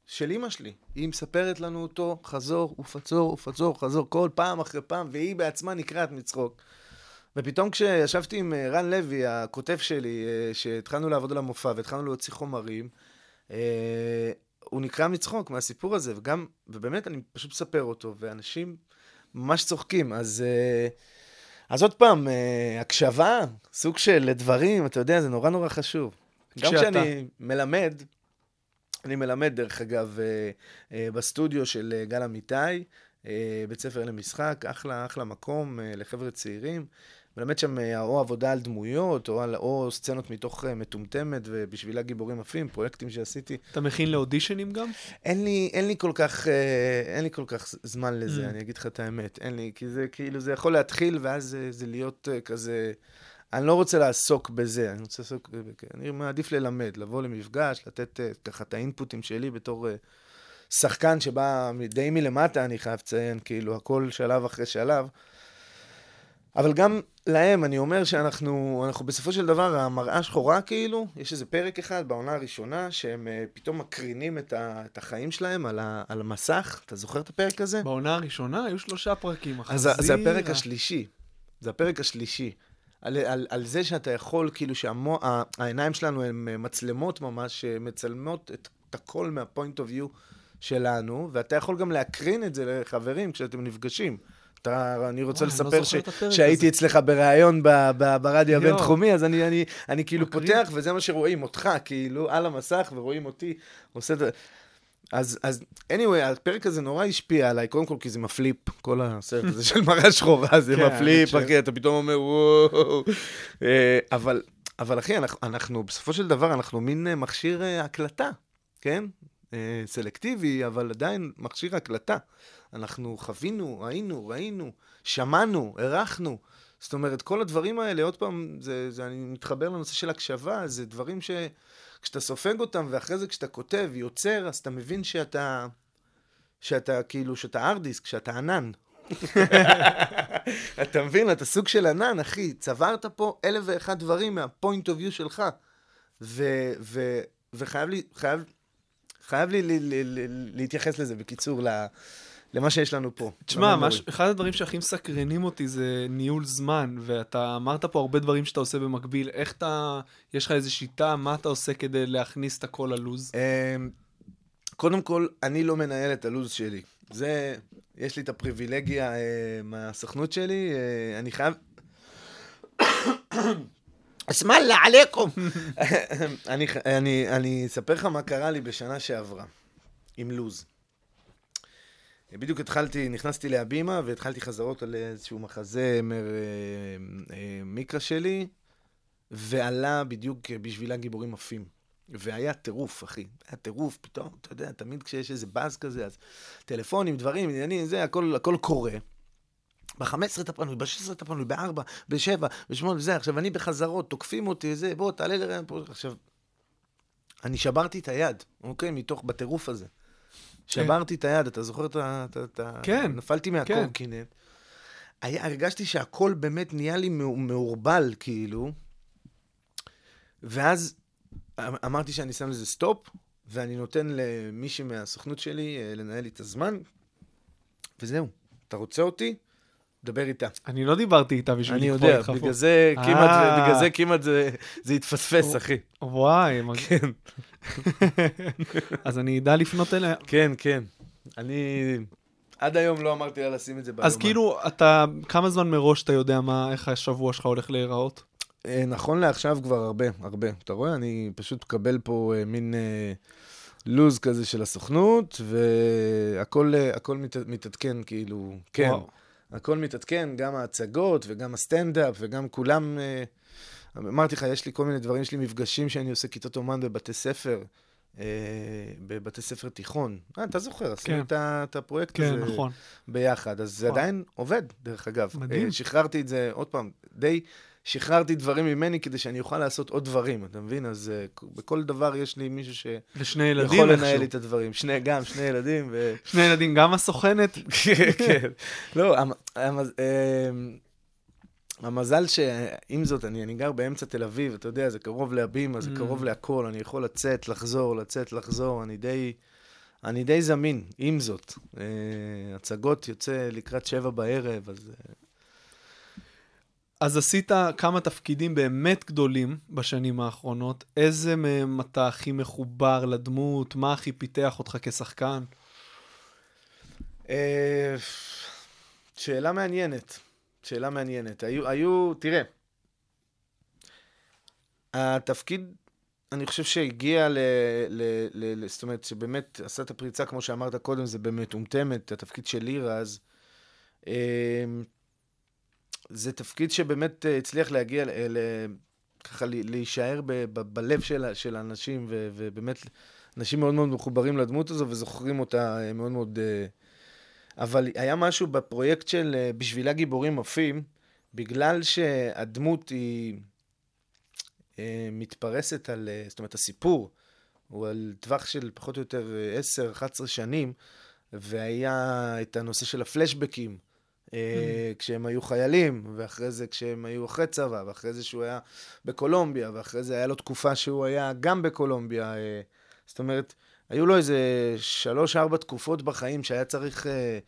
של אימא שלי. היא מספרת לנו אותו חזור ופצור ופצור חזור כל פעם אחרי פעם, והיא בעצמה נקרעת מצחוק. ופתאום כשישבתי עם אה, רן לוי, הכותב שלי, אה, שהתחלנו לעבוד על המופע והתחלנו להוציא חומרים, אה, הוא נקרע מצחוק מהסיפור הזה, וגם, ובאמת אני פשוט מספר אותו, ואנשים ממש צוחקים. אז, אז עוד פעם, הקשבה, סוג של דברים, אתה יודע, זה נורא נורא חשוב. גם כשאתה- כשאני מלמד, אני מלמד, דרך אגב, אה, אה, בסטודיו של אה, גל אמיתי, בית ספר למשחק, אחלה, אחלה מקום לחבר'ה צעירים. מלמד שם או עבודה על דמויות, או, על, או סצנות מתוך מטומטמת ובשבילה גיבורים עפים, פרויקטים שעשיתי. אתה מכין לאודישנים גם? אין לי, אין לי כל כך, אין לי כל כך זמן לזה, Mm. אני אגיד לך את האמת. אין לי, כי זה כאילו, זה יכול להתחיל, ואז זה, זה להיות כזה... אני לא רוצה לעסוק בזה, אני רוצה לעסוק, אני מעדיף ללמד, לבוא למפגש, לתת אה, ככה את האינפוטים שלי בתור אה, שחקן שבא די מלמטה, אני חייב לציין, כאילו, הכל שלב אחרי שלב. אבל גם להם, אני אומר שאנחנו אנחנו בסופו של דבר, המראה שחורה כאילו, יש איזה פרק אחד בעונה הראשונה, שהם אה, פתאום מקרינים את, ה, את החיים שלהם על, ה, על המסך. אתה זוכר את הפרק הזה? בעונה הראשונה היו שלושה פרקים. אז זה- החזיר, הפרק השלישי. זה הפרק השלישי. על, על, על זה שאתה יכול, כאילו שהמו, ה- העיניים שלנו הן אה, מצלמות ממש, שמצלמות את, את הכל מהפוינט אוף יו שלנו, ואתה יכול גם להקרין את זה לחברים כשאתם נפגשים. אתה, אני רוצה וואי, לא לספר את הפרק שהייתי הזה. אצלך בריאיון ב, ב, ברדיו. הבינתחומי, אז אני, אני, אני כאילו מקרין. פותח, וזה מה שרואים אותך, כאילו, על המסך, ורואים אותי עושה את זה. אז, אז anyway, הפרק הזה נורא השפיע עליי, קודם כל כי זה מפליפ, כל הסרט הזה של מראה שחורה, זה כן, מפליפ, ש- אחי, אתה פתאום אומר, וואו. אה, אבל, אבל אחי, אנחנו, אנחנו, בסופו של דבר, אנחנו מין אה, מכשיר אה, הקלטה, כן? סלקטיבי, אבל עדיין מכשיר הקלטה. אנחנו חווינו, היינו, ראינו, שמענו, הערכנו. זאת אומרת, כל הדברים האלה, עוד פעם, זה, זה, אני מתחבר לנושא של הקשבה, זה דברים שכשאתה סופג אותם, ואחרי זה כשאתה כותב, יוצר, אז אתה מבין שאתה, שאתה כאילו, שאתה ארדיסק, שאתה ענן. אתה מבין? אתה סוג של ענן, אחי. צברת פה אלף ואחד דברים מהפוינט אוף יו שלך. ו, ו, וחייב לי, חייב, חייב לי, לי, לי, לי להתייחס לזה, בקיצור, ל, למה שיש לנו פה. תשמע. מש- אחד הדברים שהכי מסקרנים אותי זה ניהול זמן, ואתה אמרת פה הרבה דברים שאתה עושה במקביל. איך אתה, יש לך איזו שיטה, מה אתה עושה כדי להכניס את הכל ללוז? אמ, קודם כל, אני לא מנהל את הלו"ז שלי. זה, יש לי את הפריבילגיה אה, מהסוכנות שלי, אה, אני חייב... אסמאללה עליכום. אני, אני אספר לך מה קרה לי בשנה שעברה, עם לו"ז. בדיוק התחלתי, נכנסתי להבימה והתחלתי חזרות על איזשהו מחזמר אה, אה, מיקרא שלי, ועלה בדיוק בשבילה גיבורים עפים. והיה טירוף, אחי. היה טירוף, פתאום, אתה יודע, תמיד כשיש איזה באז כזה, אז טלפונים, דברים, עניינים, זה, הכל, הכל קורה. ב-15 אתה פנוי, ב-16 אתה פנוי, ב-4, ב-7, ב-8, וזה. עכשיו, אני בחזרות, תוקפים אותי, זה, בוא, תעלה לרעיון פה. עכשיו, אני שברתי את היד, אוקיי? מתוך, בטירוף הזה. שברתי את היד, אתה זוכר את ה... כן, נפלתי מהקורקינט. היה, הרגשתי שהכל באמת נהיה לי מעו- מעורבל, כאילו. ואז אמרתי שאני שם לזה סטופ, ואני נותן למישהי מהסוכנות שלי אה, לנהל לי את הזמן, וזהו. אתה רוצה אותי? דבר איתה. אני לא דיברתי איתה בשביל אני יודע, איתך פה. בגלל זה כמעט, אה. בגלל זה כמעט זה, זה התפספס, אחי. וואי, כן, אז אני אדע לפנות אליה. כן, כן. אני עד היום לא אמרתי לה לשים את זה ביומן. אז כאילו, אתה, כמה זמן מראש אתה יודע מה, איך השבוע שלך הולך להיראות? אה, נכון לעכשיו כבר הרבה, הרבה. אתה רואה? אני פשוט מקבל פה אה, מין לוז כזה של הסוכנות, והכל הכל מת, מתעדכן, כאילו, כן. וואו. הכל מתעדכן, גם ההצגות וגם הסטנדאפ וגם כולם... אה, אמרתי לך, יש לי כל מיני דברים, יש לי מפגשים שאני עושה כיתות אומן בבתי ספר, אה, בבתי ספר תיכון. אה, אתה זוכר, עשינו כן. את הפרויקט כן, הזה נכון. ביחד, אז זה וואו. עדיין עובד, דרך אגב. מדהים. אה, שחררתי את זה, עוד פעם, די שחררתי דברים ממני כדי שאני אוכל לעשות עוד דברים, אתה מבין? אז כ- בכל דבר יש לי מישהו שיכול ושני ילדים לנהל איכשהו. לי את הדברים. שני, גם, שני ילדים, ו... שני ילדים, גם הסוכנת? כן, כן. לא, המ- המז- אמ, המזל שעם זאת, אני, אני גר באמצע תל אביב, אתה יודע, זה קרוב להבימה, זה Mm. קרוב להכל, אני יכול לצאת, לחזור, לצאת, לחזור, אני די, אני די זמין, עם זאת. אה, הצגות יוצא לקראת שבע בערב, אז... אה, אז עשית כמה תפקידים באמת גדולים בשנים האחרונות. איזה מהם אתה הכי מחובר לדמות? מה הכי פיתח אותך כשחקן? אה, שאלה מעניינת, שאלה מעניינת. היו, היו, תראה, התפקיד, אני חושב שהגיע ל... ל, ל, ל זאת אומרת, שבאמת עשה את הפריצה, כמו שאמרת קודם, זה במטומטמת, התפקיד של לירז. אה, זה תפקיד שבאמת אה, הצליח להגיע, ל, ככה להישאר ב, ב, בלב של, של האנשים, ו, ובאמת, אנשים מאוד מאוד מחוברים לדמות הזו וזוכרים אותה אה, מאוד מאוד... אה, אבל היה משהו בפרויקט של בשבילה גיבורים עפים, בגלל שהדמות היא מתפרסת על, זאת אומרת, הסיפור הוא על טווח של פחות או יותר אה, 10-11 שנים, והיה את הנושא של הפלשבקים, כשהם היו חיילים, ואחרי זה כשהם היו אחרי צבא, ואחרי זה שהוא היה בקולומביה, ואחרי זה היה לו תקופה שהוא היה גם בקולומביה. אה, זאת אומרת, היו לו איזה שלוש-ארבע תקופות בחיים שהיה צריך אה,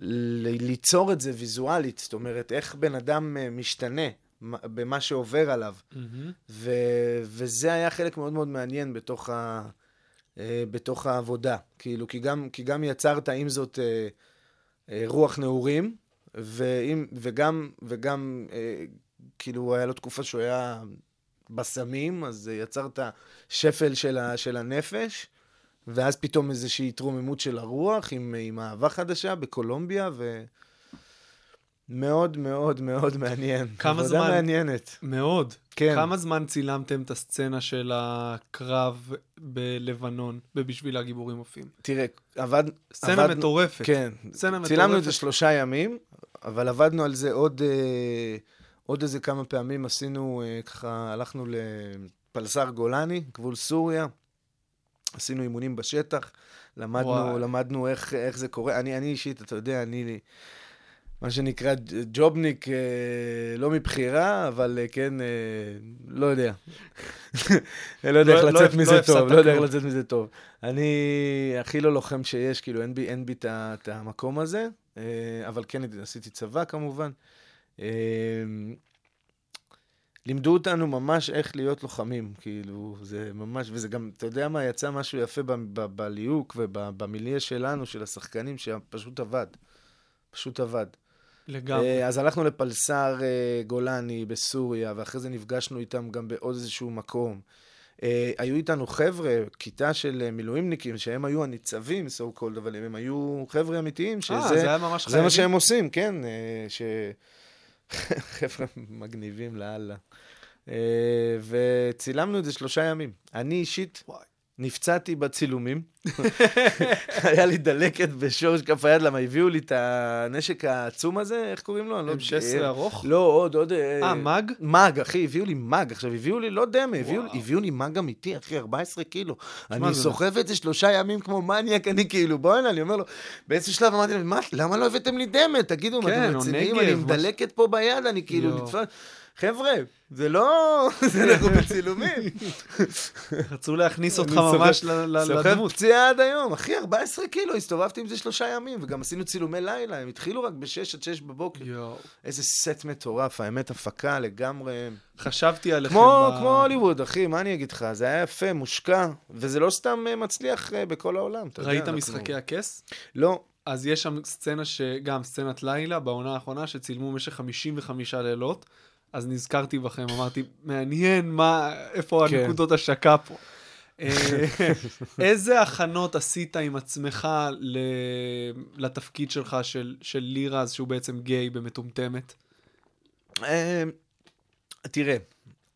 ליצור את זה ויזואלית. זאת אומרת, איך בן אדם אה, משתנה מה- במה שעובר עליו. ו- וזה היה חלק מאוד מאוד מעניין בתוך, ה- אה, בתוך העבודה. כאילו, כי גם, כי גם יצרת עם זאת אה, אה, רוח נעורים, ועם, וגם, וגם אה, כאילו, היה לו תקופה שהוא היה בסמים, אז אה, יצרת שפל של, ה, של הנפש, ואז פתאום איזושהי התרוממות של הרוח עם, עם אהבה חדשה בקולומביה, ו... מאוד מאוד מאוד מעניין. כמה עבודה זמן? מעניינת. מאוד. כן. כמה זמן צילמתם את הסצנה של הקרב בלבנון, בבשביל הגיבורים עופים? תראה, עבד... סצנה עבד- מטורפת. כן. סצנה מטורפת. צילמנו את זה שלושה ימים, אבל עבדנו על זה עוד, אה, עוד איזה כמה פעמים. עשינו, אה, ככה, הלכנו לפלסר גולני, גבול סוריה. עשינו אימונים בשטח, למדנו, וואי. למדנו איך, איך זה קורה. אני, אני אישית, אתה יודע, אני, מה שנקרא ג'ובניק, אה, לא מבחירה, אבל אה, כן, אה, לא יודע. לא יודע לא- איך לא- לצאת לא מזה הפסדת טוב, לא יודע איך. לצאת מזה טוב. אני הכי לא לוחם שיש, כאילו, אין בי, את המקום הזה, אבל כן עשיתי צבא כמובן. לימדו אותנו ממש איך להיות לוחמים, כאילו, זה ממש, וזה גם, אתה יודע מה, יצא משהו יפה בליהוק ובמיליה שלנו, של השחקנים, שפשוט עבד. פשוט עבד. לגמרי. אה, אז הלכנו לפלסר אה, גולני בסוריה, ואחרי זה נפגשנו איתם גם בעוד איזשהו מקום. אה, היו איתנו חבר'ה, כיתה של מילואימניקים, שהם היו הניצבים, so called, אבל הם היו חבר'ה אמיתיים, שזה אה, זה היה ממש זה? מה שהם עושים, כן, ש... חבר'ה מגניבים לאללה. וצילמנו את זה שלושה ימים. אני אישית וואי. נפצעתי בצילומים. היה לי דלקת בשורש כף היד, למה הביאו לי את הנשק העצום הזה, איך קוראים לו? אני לא- M16 ארוך? לא, עוד, עוד... אה, מאג? מאג, אחי, הביאו לי מאג. עכשיו, הביאו לי לא דמה, הביאו. הביאו לי מאג אמיתי, אחי, 14 קילו. אני סוחב את זה שלושה ימים כמו מניאק, אני כאילו, בוא'נה, אני אומר לו, באיזשהו שלב אמרתי "מה, למה לא הבאתם לי דמה? תגידו, מה, כן, אתם או רציניים? אני משהו." עם דלקת פה ביד, אני כאילו יואו. נתפס... חבר'ה, זה לא... זה אנחנו בצילומים. רצו להכניס אותך ממש ל- ל- סוחב לדמות. פציעה עד היום. אחי, 14 קילו, הסתובבתי עם זה שלושה ימים, וגם עשינו צילומי לילה, הם התחילו רק ב-6 עד 6 בבוקר. איזה סט מטורף, האמת, הפקה לגמרי. חשבתי עליכם כמו, הוליווד, אחי, מה אני אגיד לך? זה היה יפה, מושקע, וזה לא סתם אה, מצליח אה, בכל העולם. ראית משחקי הכס? לא. אז יש שם סצנה שגם סצנת לילה בעונה האחרונה שצילמו במשך 55 לילות. אז נזכרתי בכם, אמרתי, מעניין מה, איפה כן. הנקודות השקה פה. אה, איזה הכנות עשית עם עצמך ל... לתפקיד שלך של, של לירז, שהוא בעצם גיי במטומטמת? אה, תראה,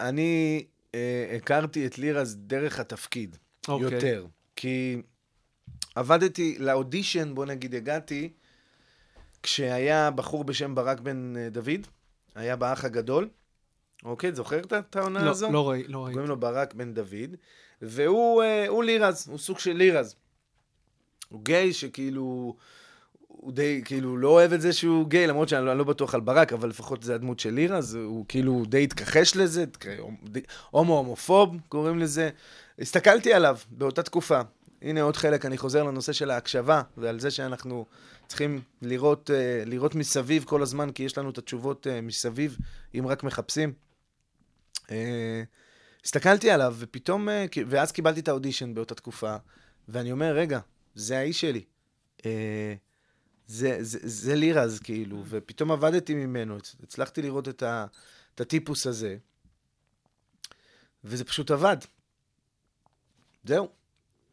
אני אה, הכרתי את לירז דרך התפקיד, אוקיי. יותר. כי עבדתי, לאודישן, בוא נגיד, הגעתי, כשהיה בחור בשם ברק בן אה, דוד, היה באח הגדול. אוקיי, זוכר את- העונה לא, הזו? לא ראי- לא ראיתי. קוראים לו ברק בן דוד, והוא אה, לירז, הוא סוג של לירז. הוא גיי שכאילו, הוא די, כאילו, לא אוהב את זה שהוא גיי, למרות שאני לא, לא בטוח על ברק, אבל לפחות זה הדמות של לירז, הוא כאילו די התכחש לזה, הומו-הומופוב קוראים לזה. הסתכלתי עליו באותה תקופה. הנה עוד חלק, אני חוזר לנושא של ההקשבה, ועל זה שאנחנו צריכים לראות, אה, לראות מסביב כל הזמן, כי יש לנו את התשובות אה, מסביב, אם רק מחפשים. אה, הסתכלתי עליו, ופתאום, ואז קיבלתי את האודישן באותה תקופה, ואני אומר, רגע, זה האיש שלי. זה, זה, זה לירז, כאילו, ופתאום עבדתי ממנו, הצ- הצלחתי לראות את, ה, את הטיפוס הזה, וזה פשוט עבד. זהו,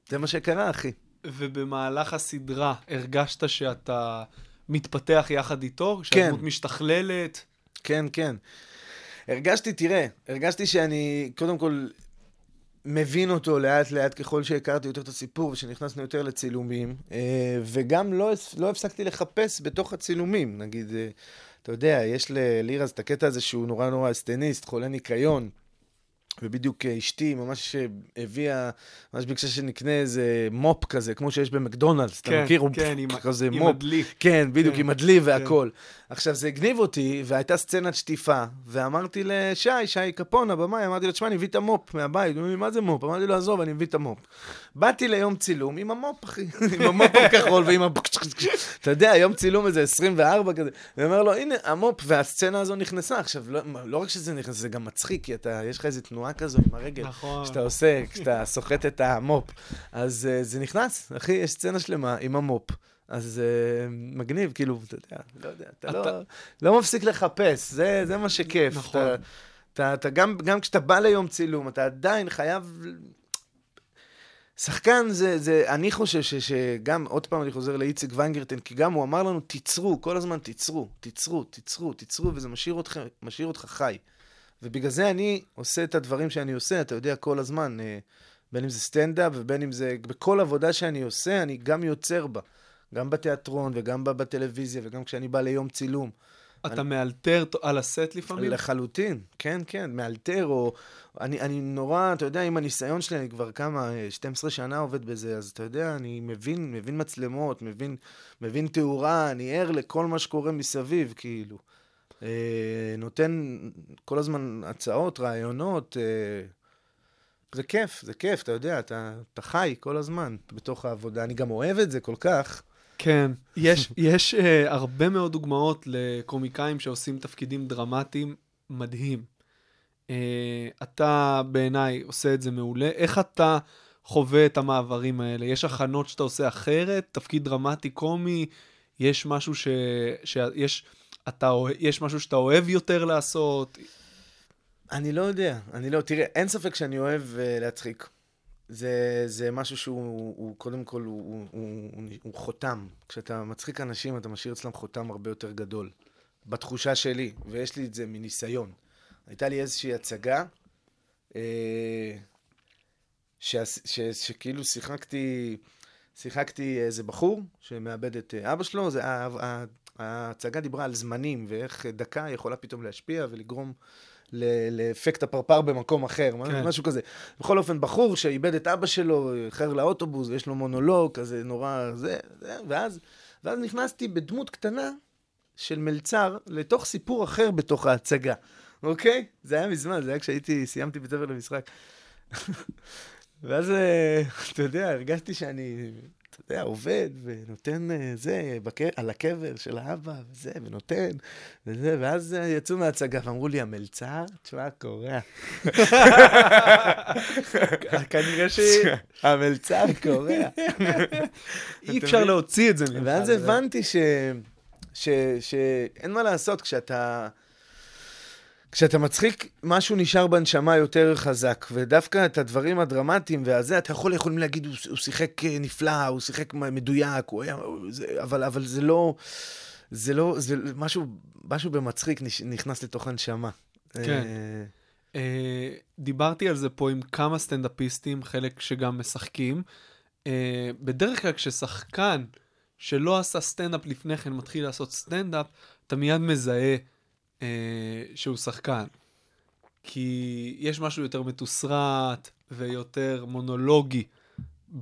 זה מה שקרה, אחי. ובמהלך הסדרה הרגשת שאתה מתפתח יחד איתו? כן. שהדמות משתכללת? כן, כן. הרגשתי, תראה, הרגשתי שאני, קודם כל, מבין אותו לאט לאט ככל שהכרתי יותר את הסיפור ושנכנסנו יותר לצילומים, אה, וגם לא, לא הפסקתי לחפש בתוך הצילומים, נגיד, אה, אתה יודע, יש ללירז את הקטע הזה שהוא נורא נורא אסטניסט, חולה ניקיון. ובדיוק אה, אשתי ממש הביאה, ממש ביקשה שנקנה איזה מופ כזה, כמו שיש במקדונלדס, אתה כן, מכיר? הוא כן, עם- כזה עם מופ. הדלי. כן, בדיוק, כן, עם הדלי והכל. עכשיו, זה הגניב אותי, והייתה סצנת שטיפה, ואמרתי לשי, שי קפון, הבמאי, אמרתי לו, תשמע, אני מביא את המופ מהבית. הוא אומר לי, מה זה מופ? אמרתי לו, עזוב, אני מביא את המופ. באתי ליום צילום עם המופ, אחי, עם המופ הכחול ועם ה... אתה יודע, יום צילום איזה 24 כזה. ואומר לו, הנה, המופ, והסצנה הזו נכנסה. עכשיו, לא, לא רק שזה נכנס, זה גם מצחיק, כי אתה, יש לך איזה תנועה כזו עם הרגל. נכון. שאתה עושה, כשאתה סוחט את המופ. אז uh, זה נכנס, אחי, יש סצנה שלמה עם המופ. אז uh, מגניב, כאילו, אתה יודע, לא יודע, אתה, אתה- לא, לא מפסיק לחפש, זה, זה מה שכיף. נכון. אתה, אתה, אתה גם, גם כשאתה בא ליום צילום, אתה עדיין חייב... שחקן זה, זה, אני חושב ש, שגם, עוד פעם אני חוזר לאיציק ויינגרטן, כי גם הוא אמר לנו, תיצרו, כל הזמן תיצרו, תיצרו, תיצרו, תיצרו, וזה משאיר אותך, משאיר אותך חי. ובגלל זה אני עושה את הדברים שאני עושה, אתה יודע, כל הזמן, אה, בין אם זה סטנדאפ ובין אם זה, בכל עבודה שאני עושה, אני גם יוצר בה. גם בתיאטרון וגם בטלוויזיה וגם כשאני בא ליום צילום. אתה מאלתר ת- על הסט לפעמים? לחלוטין, כן, כן, מאלתר, או... אני, אני נורא, אתה יודע, עם הניסיון שלי, אני כבר כמה, אה, 12 שנה עובד בזה, אז אתה יודע, אני מבין, מבין מצלמות, מבין, מבין תאורה, אני ער לכל מה שקורה מסביב, כאילו. אה, נותן כל הזמן הצעות, רעיונות. אה, זה כיף, זה כיף, אתה יודע, אתה, אתה חי כל הזמן בתוך העבודה. אני גם אוהב את זה כל כך. כן. יש, יש uh, הרבה מאוד דוגמאות לקומיקאים שעושים תפקידים דרמטיים מדהים. Uh, אתה בעיניי עושה את זה מעולה. איך אתה חווה את המעברים האלה? יש הכנות שאתה עושה אחרת? תפקיד דרמטי קומי? יש משהו ש... שיש... אתה, יש משהו שאתה אוהב יותר לעשות? אני לא יודע, אני לא, תראה, אין ספק שאני אוהב uh, להצחיק. זה, זה משהו שהוא, הוא, קודם כל, הוא, הוא, הוא, הוא, הוא חותם. כשאתה מצחיק אנשים, אתה משאיר אצלם חותם הרבה יותר גדול. בתחושה שלי, ויש לי את זה מניסיון. הייתה לי איזושהי הצגה, אה, שכאילו שיחקתי, שיחקתי איזה בחור שמאבד את אה, אבא שלו, זה, ה- ה- ההצגה דיברה על זמנים, ואיך דקה יכולה פתאום להשפיע ולגרום לאפקט הפרפר במקום אחר, כן. משהו כזה. בכל אופן, בחור שאיבד את אבא שלו, איחר לאוטובוס, ויש לו מונולוג כזה נורא, זה, זה, ואז, ואז נכנסתי בדמות קטנה של מלצר לתוך סיפור אחר בתוך ההצגה. אוקיי? זה היה מזמן, זה היה כשהייתי, סיימתי בית ספר למשחק. ואז, אה, אתה יודע, הרגשתי שאני, אתה יודע, עובד ונותן אה, זה, בק... על הקבר של האבא, וזה, ונותן, וזה, ואז אה, יצאו מההצגה ואמרו לי, המלצר? תשמע, קורע. כנראה ש... המלצר קורע. אי אפשר להוציא את זה ממך. ואז הבנתי ש... ש... שאין מה לעשות כשאתה... כשאתה מצחיק, משהו נשאר בנשמה יותר חזק, ודווקא את הדברים הדרמטיים והזה, אתה יכול, יכולים להגיד, הוא, הוא שיחק אה, נפלא, הוא שיחק מדויק, הוא היה... זה, אבל, אבל זה לא... זה לא... זה משהו, משהו במצחיק נכנס לתוך הנשמה. כן. אה, אה, דיברתי על זה פה עם כמה סטנדאפיסטים, חלק שגם משחקים. אה, בדרך כלל כששחקן שלא עשה סטנדאפ לפני כן מתחיל לעשות סטנדאפ, אתה מיד מזהה אה, שהוא שחקן. כי יש משהו יותר מתוסרט ויותר מונולוגי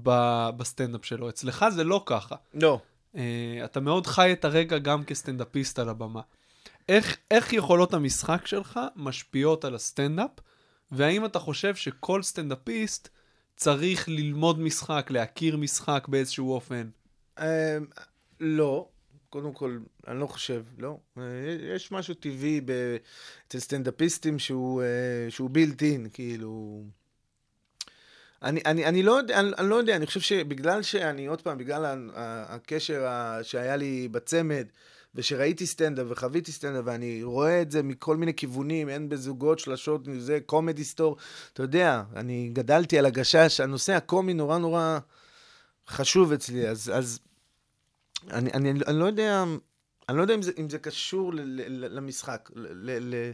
ב- בסטנדאפ שלו. אצלך זה לא ככה. לא. אה, אתה מאוד חי את הרגע גם כסטנדאפיסט על הבמה. איך, איך יכולות המשחק שלך משפיעות על הסטנדאפ, והאם אתה חושב שכל סטנדאפיסט צריך ללמוד משחק, להכיר משחק באיזשהו אופן? אה, לא, קודם כל, אני לא חושב, לא. אה, יש משהו טבעי ב- אצל סטנדאפיסטים שהוא, אה, שהוא built in, כאילו... אני, אני, אני, לא יודע, אני, אני לא יודע, אני חושב שבגלל שאני, עוד פעם, בגלל הקשר שהיה לי בצמד, ושראיתי סטנדאפ וחוויתי סטנדאפ, ואני רואה את זה מכל מיני כיוונים, הן בזוגות, שלשות, זה Comedy Store, אתה יודע, אני גדלתי על הגשש, הנושא הקומי נורא נורא חשוב אצלי, אז, אז אני, אני, אני לא יודע, אני לא יודע אם זה, אם זה קשור ל, ל, ל- למשחק. ל, ל, ל,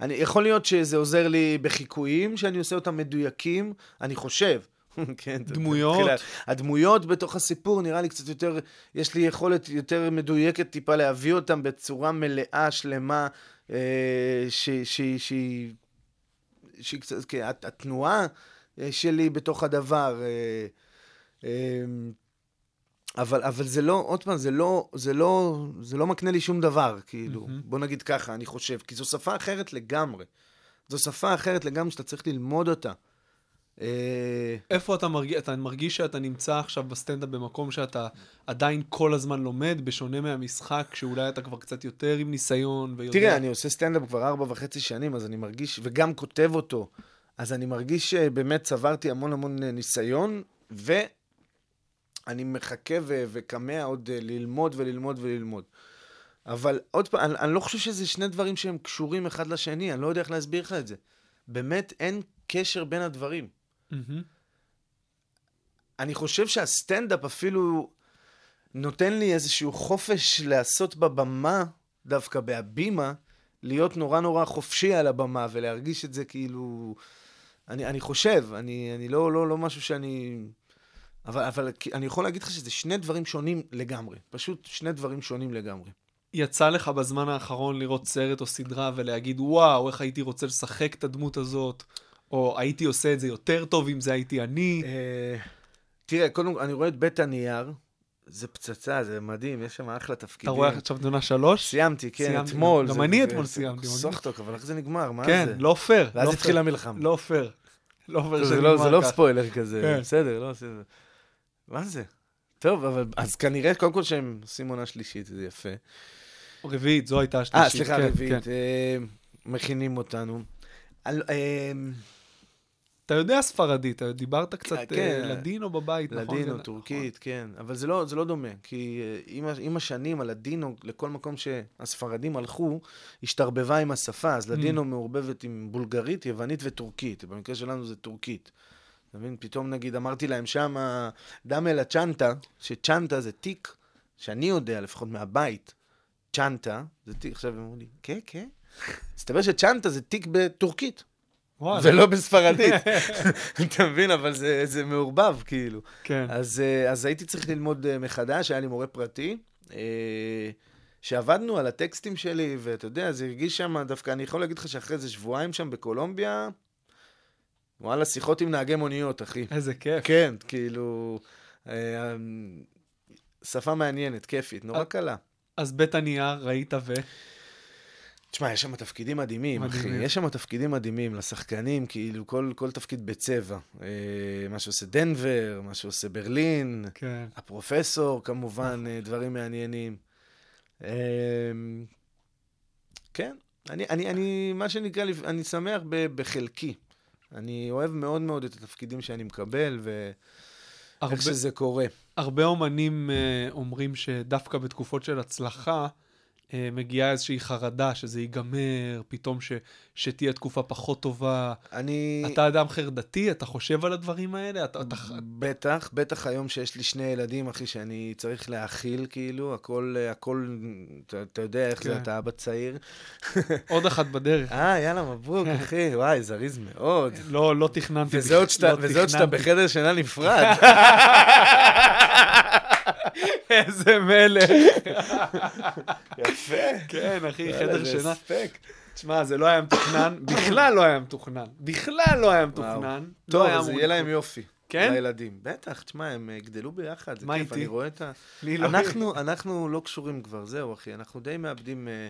אני, יכול להיות שזה עוזר לי בחיקויים, שאני עושה אותם מדויקים, אני חושב. כן, דמויות? תתחיל לה- הדמויות בתוך הסיפור נראה לי קצת יותר, יש לי יכולת יותר מדויקת טיפה להביא אותם בצורה מלאה, שלמה, אה, שהיא, קצת, כן, הת- התנועה אה, שלי בתוך הדבר. אה, אה, אבל, אבל זה לא, עוד פעם, זה לא, זה לא, זה לא מקנה לי שום דבר, כאילו. מהמם. בוא נגיד ככה, אני חושב. כי זו שפה אחרת לגמרי. זו שפה אחרת לגמרי שאתה צריך ללמוד אותה. אה, איפה אתה מרגיש, אתה מרגיש שאתה נמצא עכשיו בסטנדאפ במקום שאתה עדיין כל הזמן לומד, בשונה מהמשחק, שאולי אתה כבר קצת יותר עם ניסיון ויודע... תראה, אני עושה סטנדאפ כבר ארבע וחצי שנים, אז אני מרגיש, וגם כותב אותו, אז אני מרגיש שבאמת צברתי המון המון אה, ניסיון, ואני מחכה ו- וכמה עוד אה, ללמוד וללמוד וללמוד. אבל עוד פעם, אני, אני לא חושב שזה שני דברים שהם קשורים אחד לשני, אני לא יודע איך להסביר לך את זה. באמת אין קשר בין הדברים. מהמם. אני חושב שהסטנדאפ אפילו נותן לי איזשהו חופש לעשות בבמה, דווקא בהבימה, להיות נורא נורא חופשי על הבמה ולהרגיש את זה כאילו... אני, אני חושב, אני, אני לא, לא, לא משהו שאני... אבל, אבל אני יכול להגיד לך שזה שני דברים שונים לגמרי. פשוט שני דברים שונים לגמרי. יצא לך בזמן האחרון לראות סרט או סדרה ולהגיד, וואו, איך הייתי רוצה לשחק את הדמות הזאת, או הייתי עושה את זה יותר טוב אם זה הייתי אני. אה, תראה, קודם כל, אני רואה את בית הנייר, זה פצצה, זה מדהים, יש שם אחלה אתה תפקידים. רואה עכשיו עונה שלוש? סיימתי, כן, סיימתי. אתמול. גם זה- אני זה- אתמול זה סיימתי. סוחטוק, אבל איך זה נגמר? מה כן, זה? לא פייר. ואז לא התחילה פייר. המלחמה. לא פייר. לא פייר זה שזה לא, זה לא ככה. ספוילר כזה, כן. בסדר, לא עושה... מה זה? טוב, אבל אז כנראה, קודם כל שהם עושים עונה שלישית, זה יפה. רביעית, זו הייתה השלישית. אה, סליחה, כן, רביעית, כן. אה, מכינים אותנו. על- אה, אתה יודע ספרדית, אתה דיברת קצת כן. אה, לדינו בבית, נכון? לדינו, זה- טורקית, כן. אבל זה לא, זה לא דומה, כי אה, עם, השנים, הלדינו, לכל מקום שהספרדים הלכו, השתרבבה עם השפה. אז לדינו מעורבבת עם בולגרית, יוונית וטורקית. במקרה שלנו זה טורקית. אתה מבין? פתאום נגיד אמרתי להם שם, דמה לה צ'נטה, שצ'נטה זה תיק, שאני יודע, לפחות מהבית, צ'נטה, זה תיק, עכשיו הם אמרו לי, כן, כן. מסתבר שצ'נטה זה תיק בטורקית. ולא בספרדית. אתה מבין? אבל זה, זה מעורבב, כאילו. כן. אז, אה, אז הייתי צריך ללמוד אה, מחדש, היה לי מורה פרטי, אה, שעבדנו על הטקסטים שלי, ואתה יודע, זה הרגיש שם, דווקא אני יכול להגיד לך שאחרי איזה שבועיים שם בקולומביה, וואלה, שיחות עם נהגי מוניות, אחי. איזה כיף. כן, כאילו, אה, שפה מעניינת, כיפית, נורא אה, קלה. אז בית הנייר, ראית ו... תשמע, יש שם תפקידים מדהימים, אחי. מדהימים. יש שם תפקידים מדהימים לשחקנים, כאילו, כל, כל תפקיד בצבע. אה, מה שעושה דנבר, מה שעושה ברלין, כן. הפרופסור, כמובן, אה, דברים מעניינים. אה, כן, אני, אני, אני, מה שנקרא, אני שמח בחלקי. אני אוהב מאוד מאוד את התפקידים שאני מקבל, ואיך שזה קורה. הרבה אומנים אה, אומרים שדווקא בתקופות של הצלחה, מגיעה איזושהי חרדה שזה ייגמר, פתאום ש, שתהיה תקופה פחות טובה. אני... אתה אדם חרדתי, אתה חושב על הדברים האלה? אתה, אתה... בטח, בטח היום שיש לי שני ילדים, אחי, שאני צריך להאכיל, כאילו, הכל, הכל, אתה, אתה יודע איך זה, כן. אתה אבא צעיר. עוד אחת בדרך. אה, יאללה, מברוק, אחי, וואי, זריז מאוד. לא, לא תכננתי. וזה עוד שאתה, לא. בחדר שינה נפרד. איזה מלך. יפה. כן, אחי, חדר שינה. תשמע, זה לא היה מתוכנן, בכלל לא היה מתוכנן. בכלל לא היה מתוכנן. טוב, לא היה אז יהיה להם. יופי. כן? לילדים. בטח, תשמע, הם אה, גדלו ביחד, זה כיף, איתי? אני רואה את ה... לי לא- אנחנו, אנחנו לא קשורים כבר, זהו, אחי, אנחנו די מאבדים אה,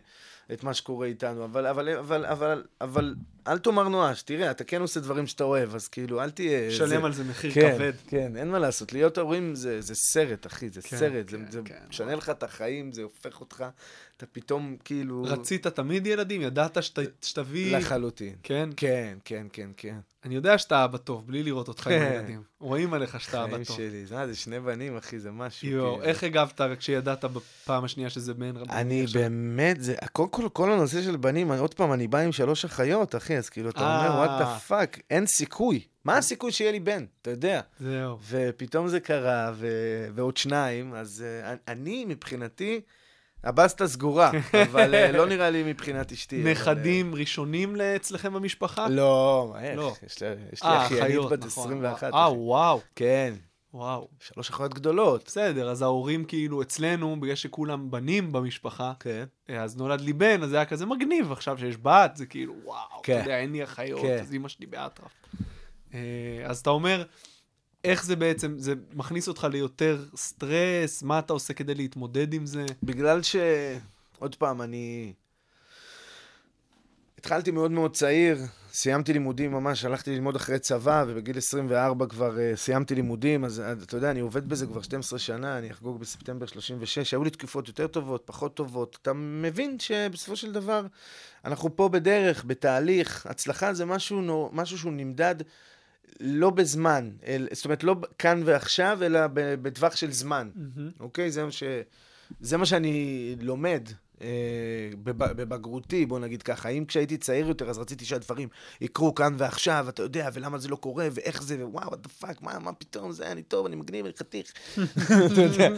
את מה שקורה איתנו, אבל, אבל, אבל, אבל, אבל, אל תאמר נואש, תראה, אתה כן עושה דברים שאתה אוהב, אז כאילו, אל תהיה... שלם על זה מחיר כן, כבד. כן, אין מה לעשות, להיות הורים זה, זה סרט, אחי, זה כן, סרט, זה, כן, זה כן. משנה לך את החיים, זה הופך אותך, אתה פתאום כאילו... רצית תמיד ילדים? ידעת שת- שתביא... לחלוטין. כן? כן, כן, כן, כן. אני יודע שאתה אבא טוב, בלי לראות אותך עם כן. הילדים. רואים עליך שאתה אבא חיים טוב. שלי, זה, זה שני בנים, אחי, זה משהו. יואו, כאילו. איך הגבת כשידעת בפעם השנייה שזה בן רבי? אני באמת, זה, קודם כל, כל הנושא של בנים, אני- עוד פעם, אני בא עם שלוש אחיות, אחי, אז כאילו, אתה אומר, אה. what the fuck, אין סיכוי. מה הסיכוי שיהיה לי בן? אתה יודע. זהו. ופתאום זה קרה, ו... ועוד שניים, אז אה, אני, מבחינתי, הבסטה סגורה, אבל uh, לא נראה לי מבחינת אשתי. נכדים ראשונים אצלכם במשפחה? אה, לא, מה, איך? לא. יש לי, יש לי אה, אחיינית בת נכון. 21. אה, אחי. וואו. כן, וואו. שלוש אחיות גדולות. בסדר, אז ההורים כאילו אצלנו, בגלל שכולם בנים במשפחה, כן. אה, אז נולד לי בן, אז זה היה כזה מגניב. עכשיו שיש בת, זה כאילו, וואו, כן. אתה יודע, אין לי אחיות, כן. אז אימא שלי באטרף. אה, אז אתה אומר, איך זה בעצם, זה מכניס אותך ליותר סטרס? מה אתה עושה כדי להתמודד עם זה? בגלל ש... עוד פעם, אני... התחלתי מאוד מאוד צעיר, סיימתי לימודים ממש, הלכתי ללמוד אחרי צבא, ובגיל 24 כבר uh, סיימתי לימודים, אז uh, אתה יודע, אני עובד בזה כבר 12 שנה, אני אחגוג בספטמבר 36, היו לי תקופות יותר טובות, פחות טובות. אתה מבין שבסופו של דבר, אנחנו פה בדרך, בתהליך, הצלחה זה משהו, משהו שהוא נמדד לא בזמן, אל, זאת אומרת, לא כאן ועכשיו, אלא בטווח של זמן. אוקיי? זה מה, ש... זה מה שאני לומד אה, בב... בבגרותי, בוא נגיד ככה. אם כשהייתי צעיר יותר, אז רציתי שהדברים יקרו כאן ועכשיו, אתה יודע, ולמה זה לא קורה, ואיך זה, ווואו, what the fuck, מה, מה פתאום, זה, אני טוב, אני מגניב, אני חתיך. אתה יודע.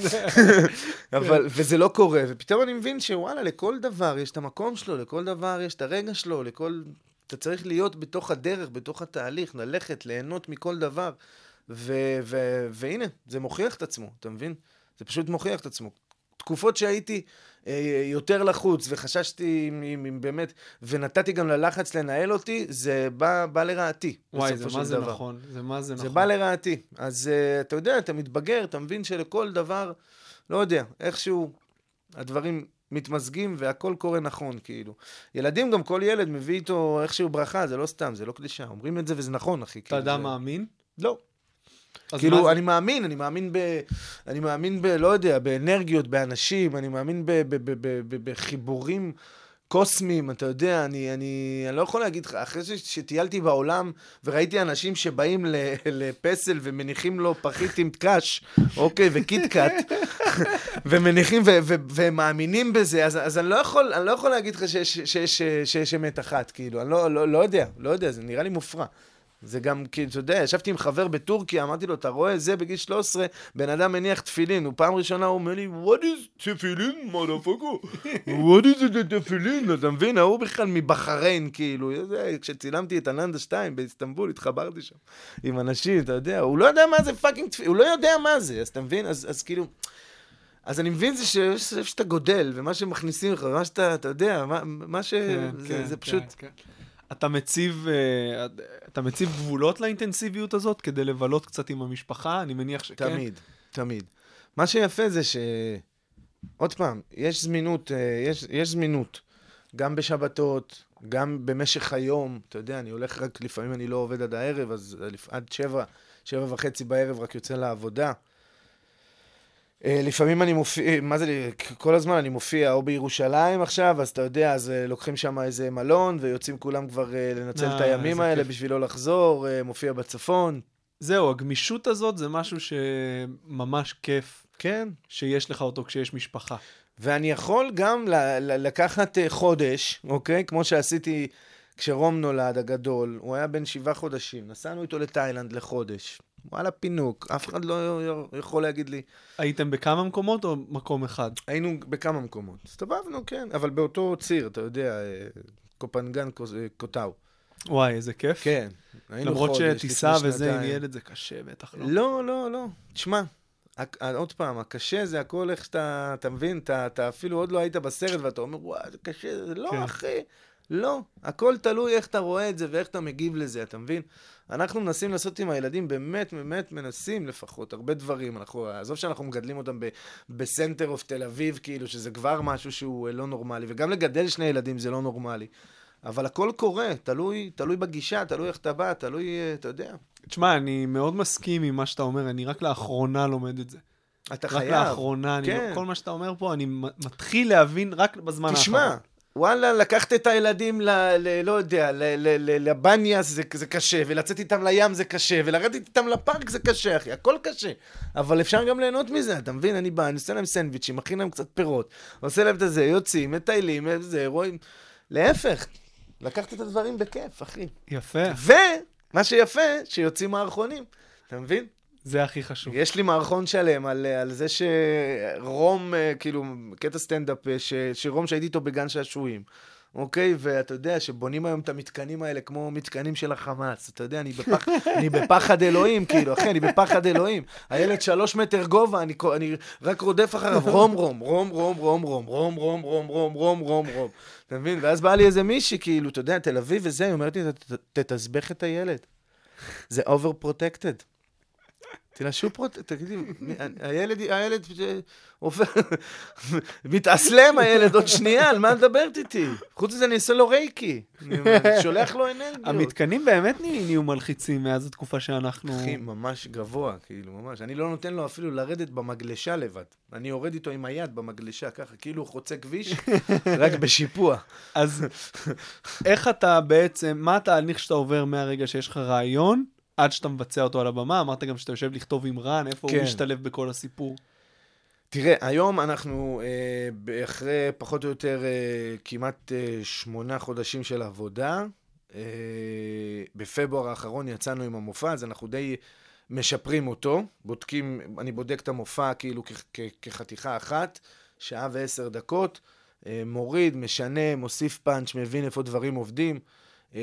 אבל, וזה לא קורה, ופתאום אני מבין שוואלה, לכל דבר יש את המקום שלו, לכל דבר יש את הרגע שלו, לכל... אתה צריך להיות בתוך הדרך, בתוך התהליך, ללכת, ליהנות מכל דבר. ו- ו- והנה, זה מוכיח את עצמו, אתה מבין? זה פשוט מוכיח את עצמו. תקופות שהייתי אה, יותר לחוץ וחששתי אם, אם באמת, ונתתי גם ללחץ לנהל אותי, זה בא, בא לרעתי, וואי, זה מה זה דבר. נכון, זה מה זה זה נכון. בא לרעתי. אז uh, אתה יודע, אתה מתבגר, אתה מבין שלכל דבר, לא יודע, איכשהו הדברים מתמזגים והכל קורה נכון, כאילו. ילדים, גם כל ילד מביא איתו איכשהו ברכה, זה לא סתם, זה לא קלישה. אומרים את זה וזה נכון, אחי. אתה כאילו, אדם זה- מאמין? לא. כאילו, זה? אני מאמין, אני מאמין ב... אני מאמין ב... לא יודע, באנרגיות, באנשים, אני מאמין ב... ב... ב... ב... ב... קוסמיים, אתה יודע, אני, אני, אני לא יכול להגיד לך, אחרי ש... שטיילתי בעולם וראיתי אנשים שבאים ל... לפסל ומניחים לו פחית עם קש, אוקיי, וקיטקאט, ומניחים ו... ו... ומאמינים בזה, אז, אז אני, לא יכול, אני לא יכול להגיד לך שיש אמת אחת, כאילו, אני לא, לא, לא יודע, לא יודע, זה נראה לי מופרע. זה גם, כאילו, אתה יודע, ישבתי עם חבר בטורקיה, אמרתי לו, אתה רואה, זה בגיל 13, בן אדם מניח תפילין, הוא פעם ראשונה, הוא אומר לי, what is תפילין, motherfucker? what is it תפילין? אתה מבין? ההוא בכלל מבחריין, כאילו, זה, כשצילמתי את אננדה 2 באיסטנבול, התחברתי שם עם אנשים, אתה יודע, הוא לא יודע מה זה fucking תפילין, הוא לא יודע מה זה, אז אתה מבין? אז, אז כאילו... אז אני מבין זה שיש- שאתה גודל, ומה שמכניסים לך, ומה שאתה, אתה יודע, מה, מה ש... כן, זה, כן, זה כן, פשוט... כן. אתה מציב, אה, אתה מציב גבולות לאינטנסיביות הזאת כדי לבלות קצת עם המשפחה? אני מניח שכן. תמיד, תמיד. מה שיפה זה ש... עוד פעם, יש זמינות, אה, יש, יש זמינות גם בשבתות, גם במשך היום. אתה יודע, אני הולך רק, לפעמים אני לא עובד עד הערב, אז עד שבע, שבע וחצי בערב רק יוצא לעבודה. אה, לפעמים אני מופיע, מה זה, כל הזמן אני מופיע או בירושלים עכשיו, אז אתה יודע, אז אה, לוקחים שם איזה מלון, ויוצאים כולם כבר אה, לנצל את אה, הימים האלה כיף. בשביל לא לחזור, אה, מופיע בצפון. זהו, הגמישות הזאת זה משהו שממש כיף כן. שיש לך אותו כשיש משפחה. ואני יכול גם ל- ל- לקחת אה, חודש, אוקיי? כמו שעשיתי כשרום נולד הגדול, הוא היה בן שבעה חודשים, נסענו איתו לתאילנד לחודש. וואלה, פינוק, אף אחד לא יכול להגיד לי. הייתם בכמה מקומות או מקום אחד? היינו בכמה מקומות. הסתובבנו, כן, אבל באותו ציר, אתה יודע, אה, קופנגן, קו- אה, קוטאו. וואי, איזה כיף. כן. למרות שטיסה וזה עם. ילד זה קשה, בטח לא. לא, לא, לא. תשמע, הק- עוד פעם, הקשה זה הכל איך שאתה, אתה מבין? אתה, אתה אפילו עוד לא היית בסרט ואתה אומר, וואי, זה קשה, זה לא, כן. אחי. לא, הכל תלוי איך אתה רואה את זה ואיך אתה מגיב לזה, אתה מבין? אנחנו מנסים לעשות עם הילדים, באמת, באמת מנסים לפחות, הרבה דברים. אנחנו, עזוב שאנחנו מגדלים אותם ב- בסנטר אוף תל אביב, כאילו, שזה כבר משהו שהוא אה, לא נורמלי, וגם לגדל שני ילדים זה לא נורמלי. אבל הכל קורה, תלוי, תלוי בגישה, תלוי איך אתה בא, תלוי, אה, אתה יודע. תשמע, אני מאוד מסכים עם מה שאתה אומר, אני רק לאחרונה לומד את זה. אתה רק חייב. לאחרונה, אני, כן. כל מה שאתה אומר פה, אני מתחיל להבין רק בזמן האחרון. תשמע, וואלה, לקחת את הילדים ל... ל לא יודע, לבניאס זה, זה קשה, ולצאת איתם לים זה קשה, ולרדת איתם לפארק זה קשה, אחי, הכל קשה. אבל אפשר גם ליהנות מזה, אתה מבין? אני בא, אני עושה להם סנדוויצ'ים, מכין להם קצת פירות, עושה להם את זה, יוצאים, מטיילים, זה, רואים... להפך, לקחת את הדברים בכיף, אחי. יפה, ומה שיפה, שיוצאים מערכונים, אתה מבין? זה הכי חשוב. יש לי מערכון שלם על, על זה שרום, אה, כאילו, קטע סטנדאפ, אה, ש, שרום שהייתי איתו בגן שעשועים, אוקיי? ואתה יודע שבונים היום את המתקנים האלה כמו מתקנים של החמאס. אתה יודע, אני, בפח, אני בפחד אלוהים, כאילו, אחי, אני בפחד אלוהים. הילד שלוש מטר גובה, אני, אני רק רודף אחריו, רום, רום, רום, רום, רום, רום, רום, רום, רום, רום, רום, רום, רום. אתה מבין? ואז באה לי איזה מישהי, כאילו, אתה יודע, תל אביב וזה, היא אומרת לי, "ת- ת- תתסבך את הילד. זה over protected. שהוא פרוט... תגידי, הילד, הילד עובר, מתאסלם הילד עוד שנייה, על מה את מדברת איתי? חוץ מזה אני אעשה לו רייקי. שולח לו אנרגיות. המתקנים באמת נהיו מלחיצים מאז התקופה שאנחנו... אחי, ממש גבוה, כאילו, ממש. אני לא נותן לו אפילו לרדת במגלשה לבד. אני יורד איתו עם היד במגלשה, ככה, כאילו הוא חוצה כביש, רק בשיפוע. אז איך אתה בעצם, מה התהליך שאתה עובר מהרגע שיש לך רעיון, עד שאתה מבצע אותו על הבמה? אמרת גם שאתה יושב לכתוב עם רן, איפה כן. הוא משתלב בכל הסיפור? תראה, היום אנחנו, אה, אחרי פחות או יותר אה, כמעט אה, שמונה חודשים של עבודה, אה, בפברואר האחרון יצאנו עם המופע, אז אנחנו די משפרים אותו, בודקים, אני בודק את המופע כאילו כ- כ- כחתיכה אחת, שעה ועשר דקות, אה, מוריד, משנה, מוסיף פאנץ', מבין איפה דברים עובדים. אה,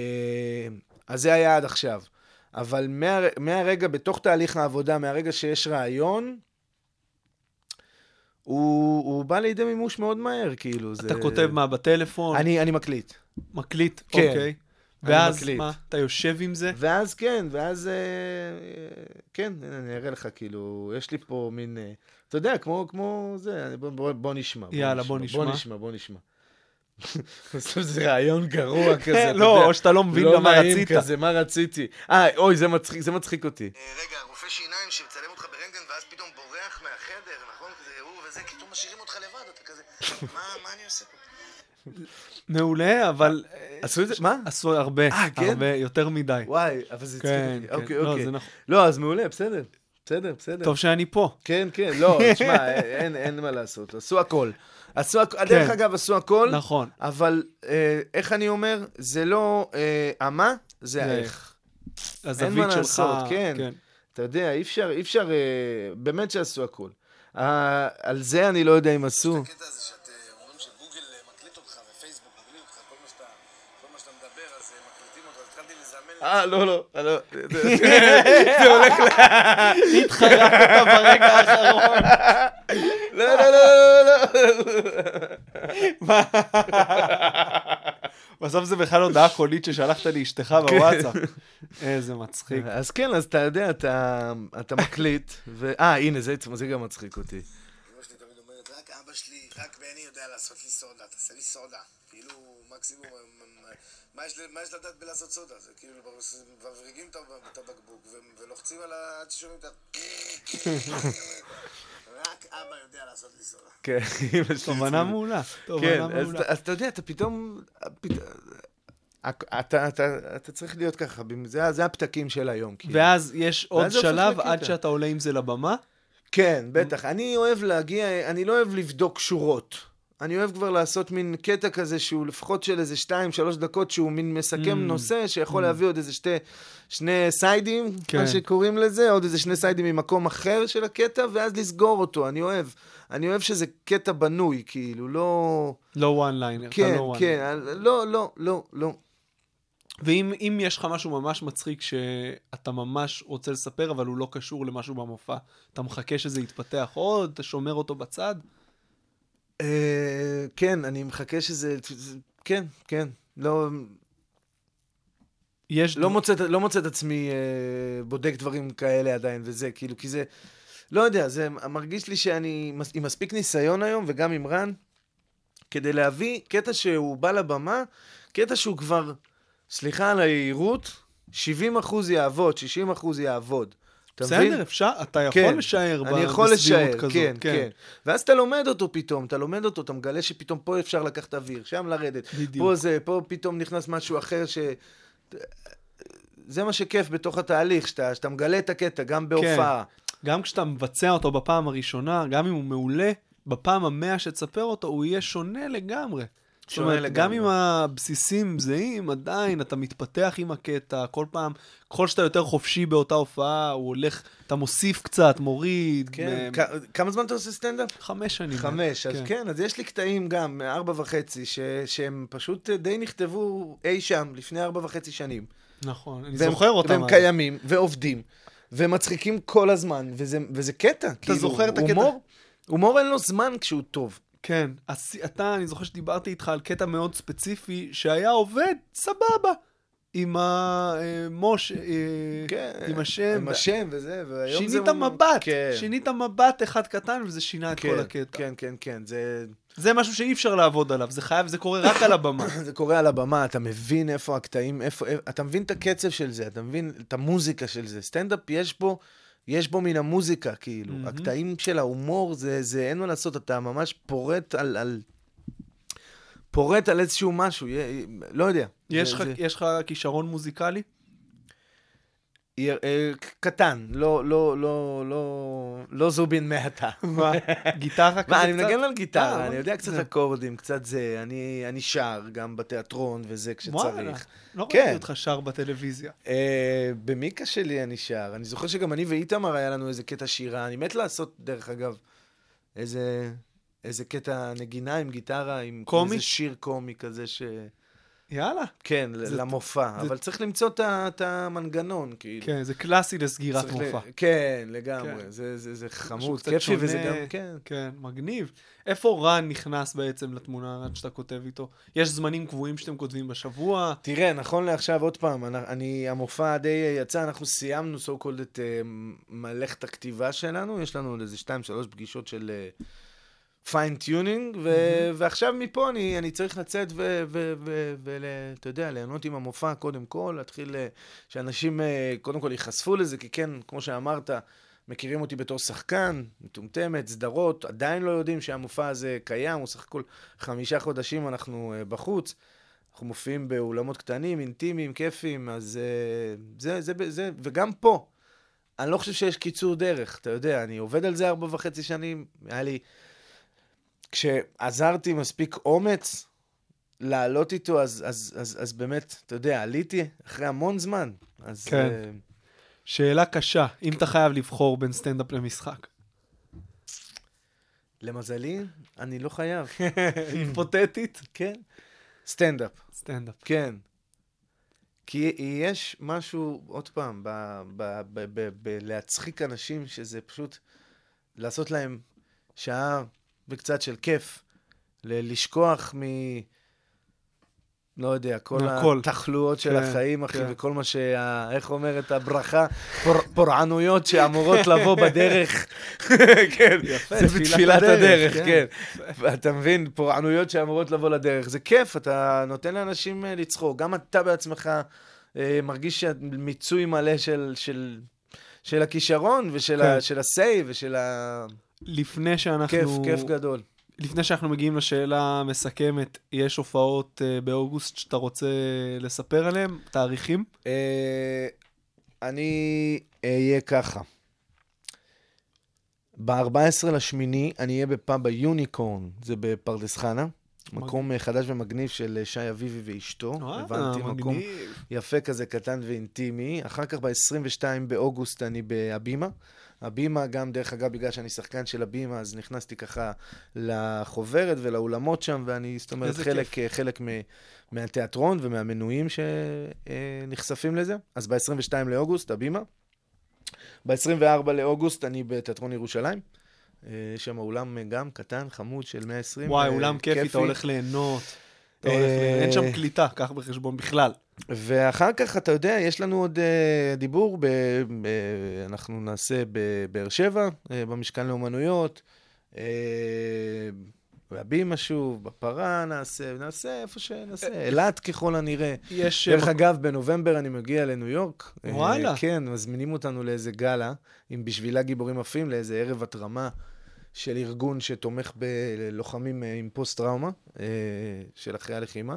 אז זה היה עד עכשיו. אבל מה, מהרגע, בתוך תהליך העבודה, מהרגע שיש רעיון, הוא, הוא בא לידי מימוש מאוד מהר, כאילו. זה... אתה כותב מה, בטלפון? אני, אני מקליט. מקליט? כן, אוקיי. ואז מקליט. מה, אתה יושב עם זה? ואז כן, ואז אה, אה, כן, אני אראה לך, כאילו, יש לי פה מין, אה, אתה יודע, כמו, כמו זה, בוא, בוא, בוא נשמע. יאללה, בוא בוא נשמע. נשמע, בוא נשמע. בסוף זה רעיון גרוע כזה, לא. או שאתה לא מבין לא גם מה נעים רצית. כזה, מה רציתי. אה, אוי, זה מצחיק, זה מצחיק אותי. רגע, רופא שיניים שמצלם אותך ברנטגן ואז פתאום בורח מהחדר, נכון? כזה הוא וזה, כי פתאום משאירים אותך לבד, אתה כזה, מה מה אני עושה פה? מעולה, אבל אה, עשו את זה? מה? עשו הרבה, אה, כן? הרבה, יותר מדי. וואי, אבל זה הצחיק כן, אותי. כן. אוקיי, לא, אוקיי. זה נכון. לא, אז מעולה, בסדר. בסדר, בסדר. טוב שאני פה. כן, כן, לא, תשמע, אין, אין מה לעשות, עשו הכל. עשו הכל, דרך אגב, עשו הכל, נכון. אבל אה, איך אני אומר, זה לא אה, המה, זה זה האיך. הזווית מה שלך... לעשות, כן. אתה יודע, אי אפשר, אי אפשר, אה, באמת שעשו הכל. אה, על זה אני לא יודע אם עשו. הקטע הזה שאת אה, אומרים שגוגל אה, מקליט אותך ופייסבוק מקליט אותך, כל מה שאתה, כל מה שאתה מדבר, אז אה, מקליטים אותך, אז התחלתי לזמן אה, לא, לא, לא. זה הולך ל... התחרטת ברגע האחרון. לא, לא, לא, לא, לא. בסוף זה בכלל הודעה קולית ששלחת לאשתך בוואטסאפ. איזה מצחיק. אז כן, אז אתה יודע, אתה, אתה מקליט, ו... אה, הנה, זה, זה גם מצחיק אותי. אמא שלי תמיד אומרת, רק אבא אבא שלי, רק בני יודע לעשות לי סודה, תעשה לי סודה. כאילו, מקסימום, מה- יש מה יש לדעת בלעשות סודה? זה כאילו, מבריגים את הבקבוק ולוחצים על ה... עד ששומעים את ה... רק אבא יודע לעשות לי סודה. כן, אמא שלי. תובנה מעולה. כן, אז, אתה יודע, אתה פתאום... פת... אתה, אתה, אתה צריך להיות ככה, זה, זה הפתקים של היום. כאילו. ואז יש עוד ואז שלב. עד שאתה עולה עם זה לבמה. כן, בטח. אני אוהב להגיע, אני לא אוהב לבדוק שורות. אני אוהב כבר לעשות מין קטע כזה שהוא לפחות של איזה שתיים, שלוש דקות, שהוא מין מסכם Mm. נושא, שיכול להביא עוד איזה שתי, שני סיידים, כן. מה שקוראים לזה, עוד איזה שני סיידים ממקום אחר של הקטע, ואז לסגור אותו. אני אוהב. אני אוהב שזה קטע בנוי, כאילו, לא... לא וואן ליינר. כן, לא. כן, לא, לא, לא, לא. ואם אם יש לך משהו ממש מצחיק שאתה ממש רוצה לספר, אבל הוא לא קשור למשהו במופע, אתה מחכה שזה יתפתח עוד, אתה שומר אותו בצד? אה, כן, אני מחכה שזה... כן, כן. לא, יש... לא, מוצא, לא מוצא את עצמי אה, בודק דברים כאלה עדיין, וזה, כאילו, כי זה... לא יודע, זה מרגיש לי שאני עם מספיק ניסיון היום, וגם עם רן, כדי להביא קטע שהוא בא לבמה, קטע שהוא כבר, סליחה על היהירות, 70 אחוז יעבוד, 60 אחוז יעבוד. אתה מבין? בסדר, אפשר, אתה יכול כן, לשער אני יכול לשער, כזאת. כן, כן. ואז אתה לומד אותו פתאום, אתה לומד אותו, אתה מגלה שפתאום פה אפשר לקחת אוויר, שם לרדת. בדיוק. פה זה, פה פתאום נכנס משהו אחר ש... זה מה שכיף בתוך התהליך, שאתה, שאתה מגלה את הקטע, גם בהופעה. גם כשאתה מבצע אותו בפעם הראשונה, גם אם הוא מעולה, בפעם המאה שתספר אותו, הוא יהיה שונה לגמרי. זאת אומרת, גם לגמרי. אם הבסיסים זהים, עדיין אתה מתפתח עם הקטע, כל פעם, ככל שאתה יותר חופשי באותה הופעה, הוא הולך, אתה מוסיף קצת, מוריד. כן. מ- כ- כמה זמן אתה עושה סטנדאפ? חמש שנים. חמש, אז כן, אז יש לי קטעים גם, ארבע וחצי, ש- שהם פשוט די נכתבו אי שם, לפני ארבע וחצי שנים. נכון, אני והם- זוכר אותם. והם. קיימים, ועובדים, ומצחיקים כל הזמן, וזה, וזה קטע. אתה זוכר את הקטע? הומור, הומור אין לו זמן כשהוא טוב. כן, אז אתה, אני זוכר שדיברתי איתך על קטע מאוד ספציפי, שהיה עובד סבבה. עם המוש, כן, עם השם. עם השם וזה, והיום זה... שינית מבט, כן. שינית מבט אחד קטן וזה שינה את כן, כל הקטע. כן, כן, כן, זה, זה משהו שאי אפשר לעבוד עליו, זה חייב, זה קורה רק על הבמה. זה קורה על הבמה, אתה מבין איפה הקטעים, איפה, איפה, אתה מבין את הקצב של זה, אתה מבין את המוזיקה של זה. סטנדאפ יש בו, יש בו מן המוזיקה, כאילו. מהמם. הקטעים של ההומור, זה, זה אין מה לעשות, אתה ממש פורט על, על... פורט על איזשהו משהו, לא יודע. יש לך- זה- כישרון מוזיקלי? אה, קטן, לא, לא, לא, לא, לא זובין מעטה. מה? גיטרה כזה מה, אני קצת? מנגן על גיטרה, אה, אני יודע קצת אקורדים, קצת זה, אני, אני שר גם בתיאטרון וזה וואלה, כשצריך. לא כן. ראיתי אותך שר בטלוויזיה. אה, במיקה שלי אני שר. אני זוכר שגם אני ואיתמר היה לנו איזה קטע שירה. אני מת לעשות, דרך אגב, איזה, איזה קטע נגינה עם גיטרה, עם קומי? איזה שיר קומי כזה ש... יאללה. כן, זה- למופע. זה- אבל צריך למצוא את המנגנון, כאילו. כן, זה קלאסי לסגירת צריך ל- מופע. כן, לגמרי. כן. זה, זה, זה חמוד, כיפי, וזה. גם, כן. כן, מגניב. איפה רן נכנס בעצם לתמונה עד שאתה כותב איתו? יש זמנים קבועים שאתם כותבים בשבוע? תראה, נכון לעכשיו, עוד פעם, אני, אני, המופע די יצא, אנחנו סיימנו, so called, את אה, מלאכת הכתיבה שלנו, יש לנו עוד איזה שתיים, שלוש פגישות של fine-tuning, ו- ועכשיו מפה אני, אני צריך לצאת ואתה יודע, ליהנות עם המופע קודם כל, להתחיל, אה, שאנשים uh, קודם כל ייחשפו לזה, כי כן, כמו שאמרת, מכירים אותי בתור שחקן, מטומטמת, סדרות, עדיין לא יודעים שהמופע הזה קיים, הוא סך הכל חמישה חודשים אנחנו uh, בחוץ. אנחנו מופיעים באולמות קטנים, אינטימיים, כיפיים, אז uh, זה, זה, זה, וגם פה, אני לא חושב שיש קיצור דרך, אתה יודע, אני עובד על זה ארבע וחצי שנים, היה לי... כשעזרתי מספיק אומץ לעלות איתו, אז, אז, אז, אז באמת, אתה יודע, עליתי אחרי המון זמן. אז, כן. אה, שאלה קשה, אם אתה חייב לבחור בין סטנדאפ למשחק. למזלי, אני לא חייב. היפותטית? כן. סטנדאפ. סטנדאפ. כן. כי יש משהו, עוד פעם, בלהצחיק אנשים, שזה פשוט לעשות להם שעה וקצת של כיף, ל- לשכוח מ... לא יודע, כל הכל. התחלואות של כן, החיים, אחי, כן. וכל מה שה... איך אומרת הברכה? פור- פורענויות שאמורות לבוא בדרך. כן, יפה, זה תפילת בתפילת הדרך, כן. כן. אתה מבין? פורענויות שאמורות לבוא לדרך. זה כיף, אתה נותן לאנשים אה, לצחוק. גם אתה בעצמך אה, מרגיש מיצוי מלא של... של... של הכישרון ושל כן. ה- של ה-say ושל ה... לפני שאנחנו... כיף, כיף גדול. לפני שאנחנו מגיעים לשאלה המסכמת, יש הופעות אה, באוגוסט שאתה רוצה לספר עליהן? תאריכים? אה, אני אהיה ככה. ב-14 לשמיני אני אהיה בפאב היוניקורן, זה בפרדס חנה. מקום אה, חדש ומגניב של שי אביבי ואשתו. הבנתי, מקום. יפה כזה, קטן ואינטימי. אחר כך ב-22 באוגוסט אני בהבימה. הבימה, גם דרך אגב, בגלל שאני שחקן של הבימה, אז נכנסתי ככה לחוברת ולאולמות שם, ואני, זאת אומרת, חלק, חלק מ, מהתיאטרון ומהמנויים שנחשפים לזה. אז ב-22 לאוגוסט, הבימה. ב-24 לאוגוסט אני בתיאטרון ירושלים. אה, יש שם אולם אה, גם קטן, חמוד, של 120. וואי, אה, אולם כיפי, אתה הולך ליהנות. אה, אין שם קליטה, קח בחשבון בכלל. ואחר כך, אתה יודע, יש לנו עוד uh, דיבור, ב, ב, אנחנו נעשה בבאר שבע, uh, במשכן לאומנויות, uh, בהבימה שוב, בפרה נעשה, נעשה איפה שנעשה, אילת ככל הנראה. יש... דרך אה, אגב, בנובמבר אני מגיע לניו יורק. אה, וואלה. כן, מזמינים אותנו לאיזה גאלה, עם בשבילה גיבורים עפים, לאיזה ערב התרמה של ארגון שתומך בלוחמים אה, עם פוסט-טראומה, אה, של אחרי הלחימה.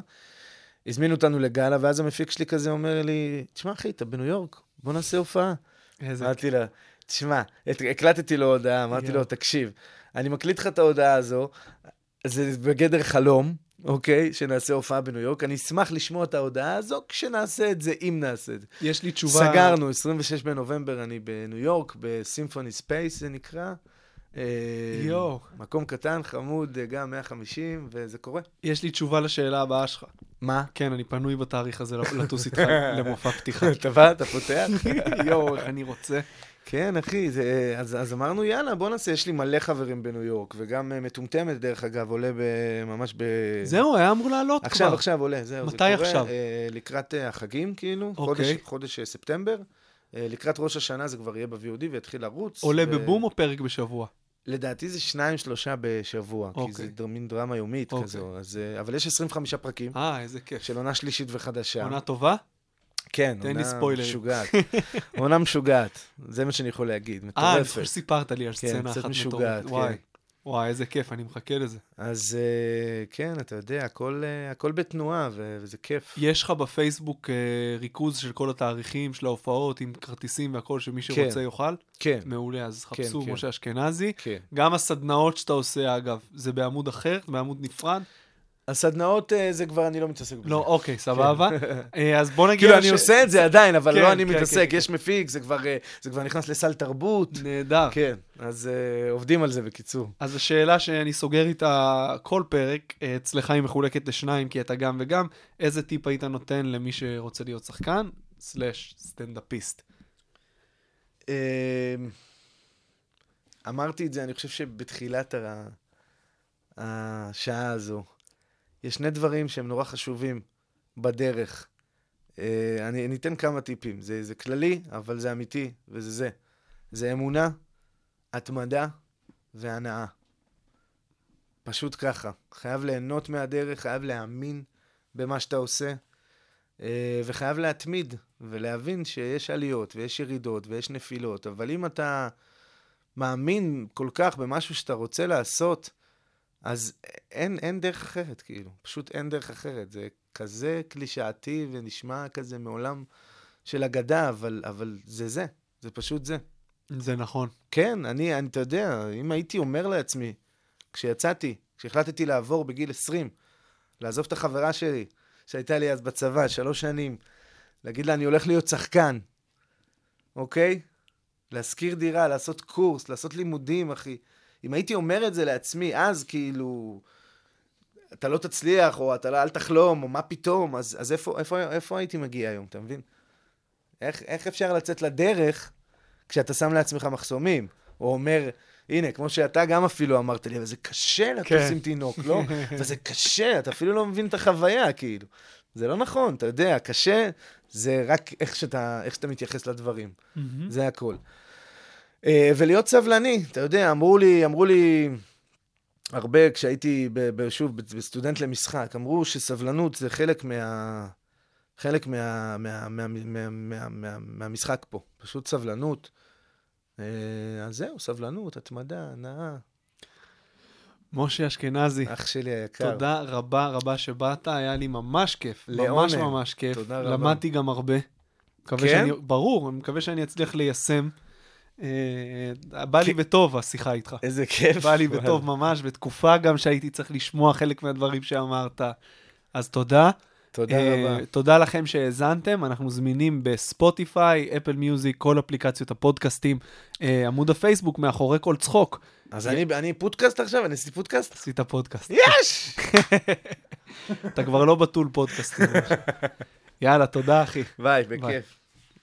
הזמינו אותנו לגאלה, ואז המפיק שלי כזה אומר לי, תשמע, אחי, אתה בניו יורק, בוא נעשה הופעה. איזה... אמרתי לו, תשמע, הקלטתי לו הודעה, אמרתי. לו, תקשיב, אני מקליט לך את ההודעה הזו, זה בגדר חלום, אוקיי? שנעשה הופעה בניו יורק. אני אשמח לשמוע את ההודעה הזו כשנעשה את זה, אם נעשה את זה. יש לי תשובה... סגרנו, 26 בנובמבר אני בניו יורק, ב Symphony Space זה נקרא. אה, יואו. מקום קטן, חמוד, אה, גם 150, וזה קורה. יש לי תשובה לשאלה הבאה שלך. מה? כן, אני פנוי בתאריך הזה לטוס איתך למופע פתיחה. אתה בא, אתה פותח? יואו, איך אני רוצה. כן, אחי, זה, אז, אז אמרנו, יאללה, בוא נעשה, יש לי מלא חברים בניו יורק, וגם אה, מטומטמת, דרך אגב, עולה ב, ממש ב... זהו, היה אמור לעלות כבר. עכשיו, עכשיו עולה, זהו, מתי זה קורה. עכשיו? אה, לקראת החגים, כאילו, אוקיי. חודש, חודש ספטמבר. אה, לקראת ראש השנה זה כבר יהיה ב-VOD ויתחיל לרוץ. עולה ו- בבום או פרק בשבוע? לדעתי זה שניים, שלושה בשבוע, כי אוקיי. זה דר- מין דרמה יומית אוקיי. כזו. אז, אה, אבל יש 25 פרקים אה, איזה כיף. של עונה שלישית וחדשה. עונה טובה? כן, תן לי עונה ספוילרים. משוגעת. עונה משוגעת, זה מה שאני יכול להגיד, אה, אני מטורפת. חושב שסיפרת לי על כן, סצנה קצת אחת משוגעת, מטורפת. וואי, כן. וואי, איזה כיף, אני מחכה לזה. אז אה, כן, אתה יודע, הכל, אה, הכל בתנועה, וזה כיף. יש לך בפייסבוק אה, ריכוז של כל התאריכים של ההופעות עם כרטיסים והכל, שמי שרוצה כן. יוכל? כן, מעולה, אז כן, חפשו כן. משה אשכנזי. כן. גם הסדנאות שאתה עושה, אגב, זה בעמוד אחר, בעמוד נפרד? הסדנאות אה, זה כבר אני לא מתעסק בזה. לא, אוקיי, סבבה. אה, אז בוא נגיע... כאילו, אני עושה את זה עדיין, אבל כן, לא אני כן, מתעסק, כן. יש מפיק, זה כבר, אה, זה כבר נכנס לסל תרבות. נהדר. כן, אז עובדים על זה בקיצור. אז השאלה שאני סוגר איתה כל פרק, אצלך היא מחולקת לשניים, כי אתה גם וגם, איזה טיפ היית נותן למי שרוצה להיות שחקן, סלאש סטנדאפיסט? אמרתי את זה, אני חושב שבתחילת השעה הזו, יש שני דברים שהם נורא חשובים בדרך. אה, אני, אני אתן כמה טיפים. זה, זה כללי, אבל זה אמיתי, וזה זה. זה אמונה, התמדה והנאה. פשוט ככה. חייב ליהנות מהדרך, חייב להאמין במה שאתה עושה, אה, וחייב להתמיד ולהבין שיש עליות ויש ירידות ויש נפילות, אבל אם אתה מאמין כל כך במשהו שאתה רוצה לעשות, אז אין, אין דרך אחרת, כאילו. פשוט אין דרך אחרת. זה כזה קלישאתי ונשמע כזה מעולם של אגדה, אבל, אבל זה זה. זה פשוט זה. זה נכון. כן, אני, אני, אתה יודע, אם הייתי אומר לעצמי, כשיצאתי, כשהחלטתי לעבור בגיל 20, לעזוב את החברה שלי, שהייתה לי אז בצבא, שלוש שנים, להגיד לה, אני הולך להיות שחקן, אוקיי? להשכיר דירה, לעשות קורס, לעשות לימודים, אחי. אם הייתי אומר את זה לעצמי, אז כאילו, אתה לא תצליח, או אתה לא, אל תחלום, או מה פתאום, אז, אז איפה, איפה, איפה הייתי מגיע היום, אתה מבין? איך, איך אפשר לצאת לדרך כשאתה שם לעצמך מחסומים? או אומר, הנה, כמו שאתה גם אפילו אמרת לי, אבל זה קשה לטוס כן. עם תינוק, לא? וזה קשה, אתה אפילו לא מבין את החוויה, כאילו. זה לא נכון, אתה יודע, קשה זה רק איך שאתה, איך שאתה מתייחס לדברים. זה הכל. אה, ולהיות סבלני, אתה יודע, אמרו לי, אמרו לי הרבה כשהייתי, ב, שוב, בסטודנט למשחק, אמרו שסבלנות זה חלק מה... חלק מה, מה, מה, מה, מה, מה, מהמשחק פה. פשוט סבלנות. אה, אז זהו, סבלנות, התמדה, הנאה. משה אשכנזי, אח שלי היקר. תודה רבה רבה שבאת, היה לי ממש כיף. לעונג. ממש ממש כיף. תודה רבה. למדתי גם הרבה. כן? שאני, ברור, אני מקווה שאני אצליח ליישם. אה, בא לי בטוב השיחה איתך. איזה כיף. בא לי בטוב ממש, בתקופה גם שהייתי צריך לשמוע חלק מהדברים שאמרת. אז תודה. תודה אה, רבה. תודה לכם שהאזנתם, אנחנו זמינים ב Spotify, Apple Music, כל אפליקציות הפודקאסטים, אה, עמוד הפייסבוק מאחורי כל צחוק. אז אני, אני פודקאסט עכשיו? אני עשיתי פודקאסט? עשית פודקאסט. יש! אתה כבר לא בתול פודקאסטים. יאללה, תודה אחי. ביי, ביי. בכיף.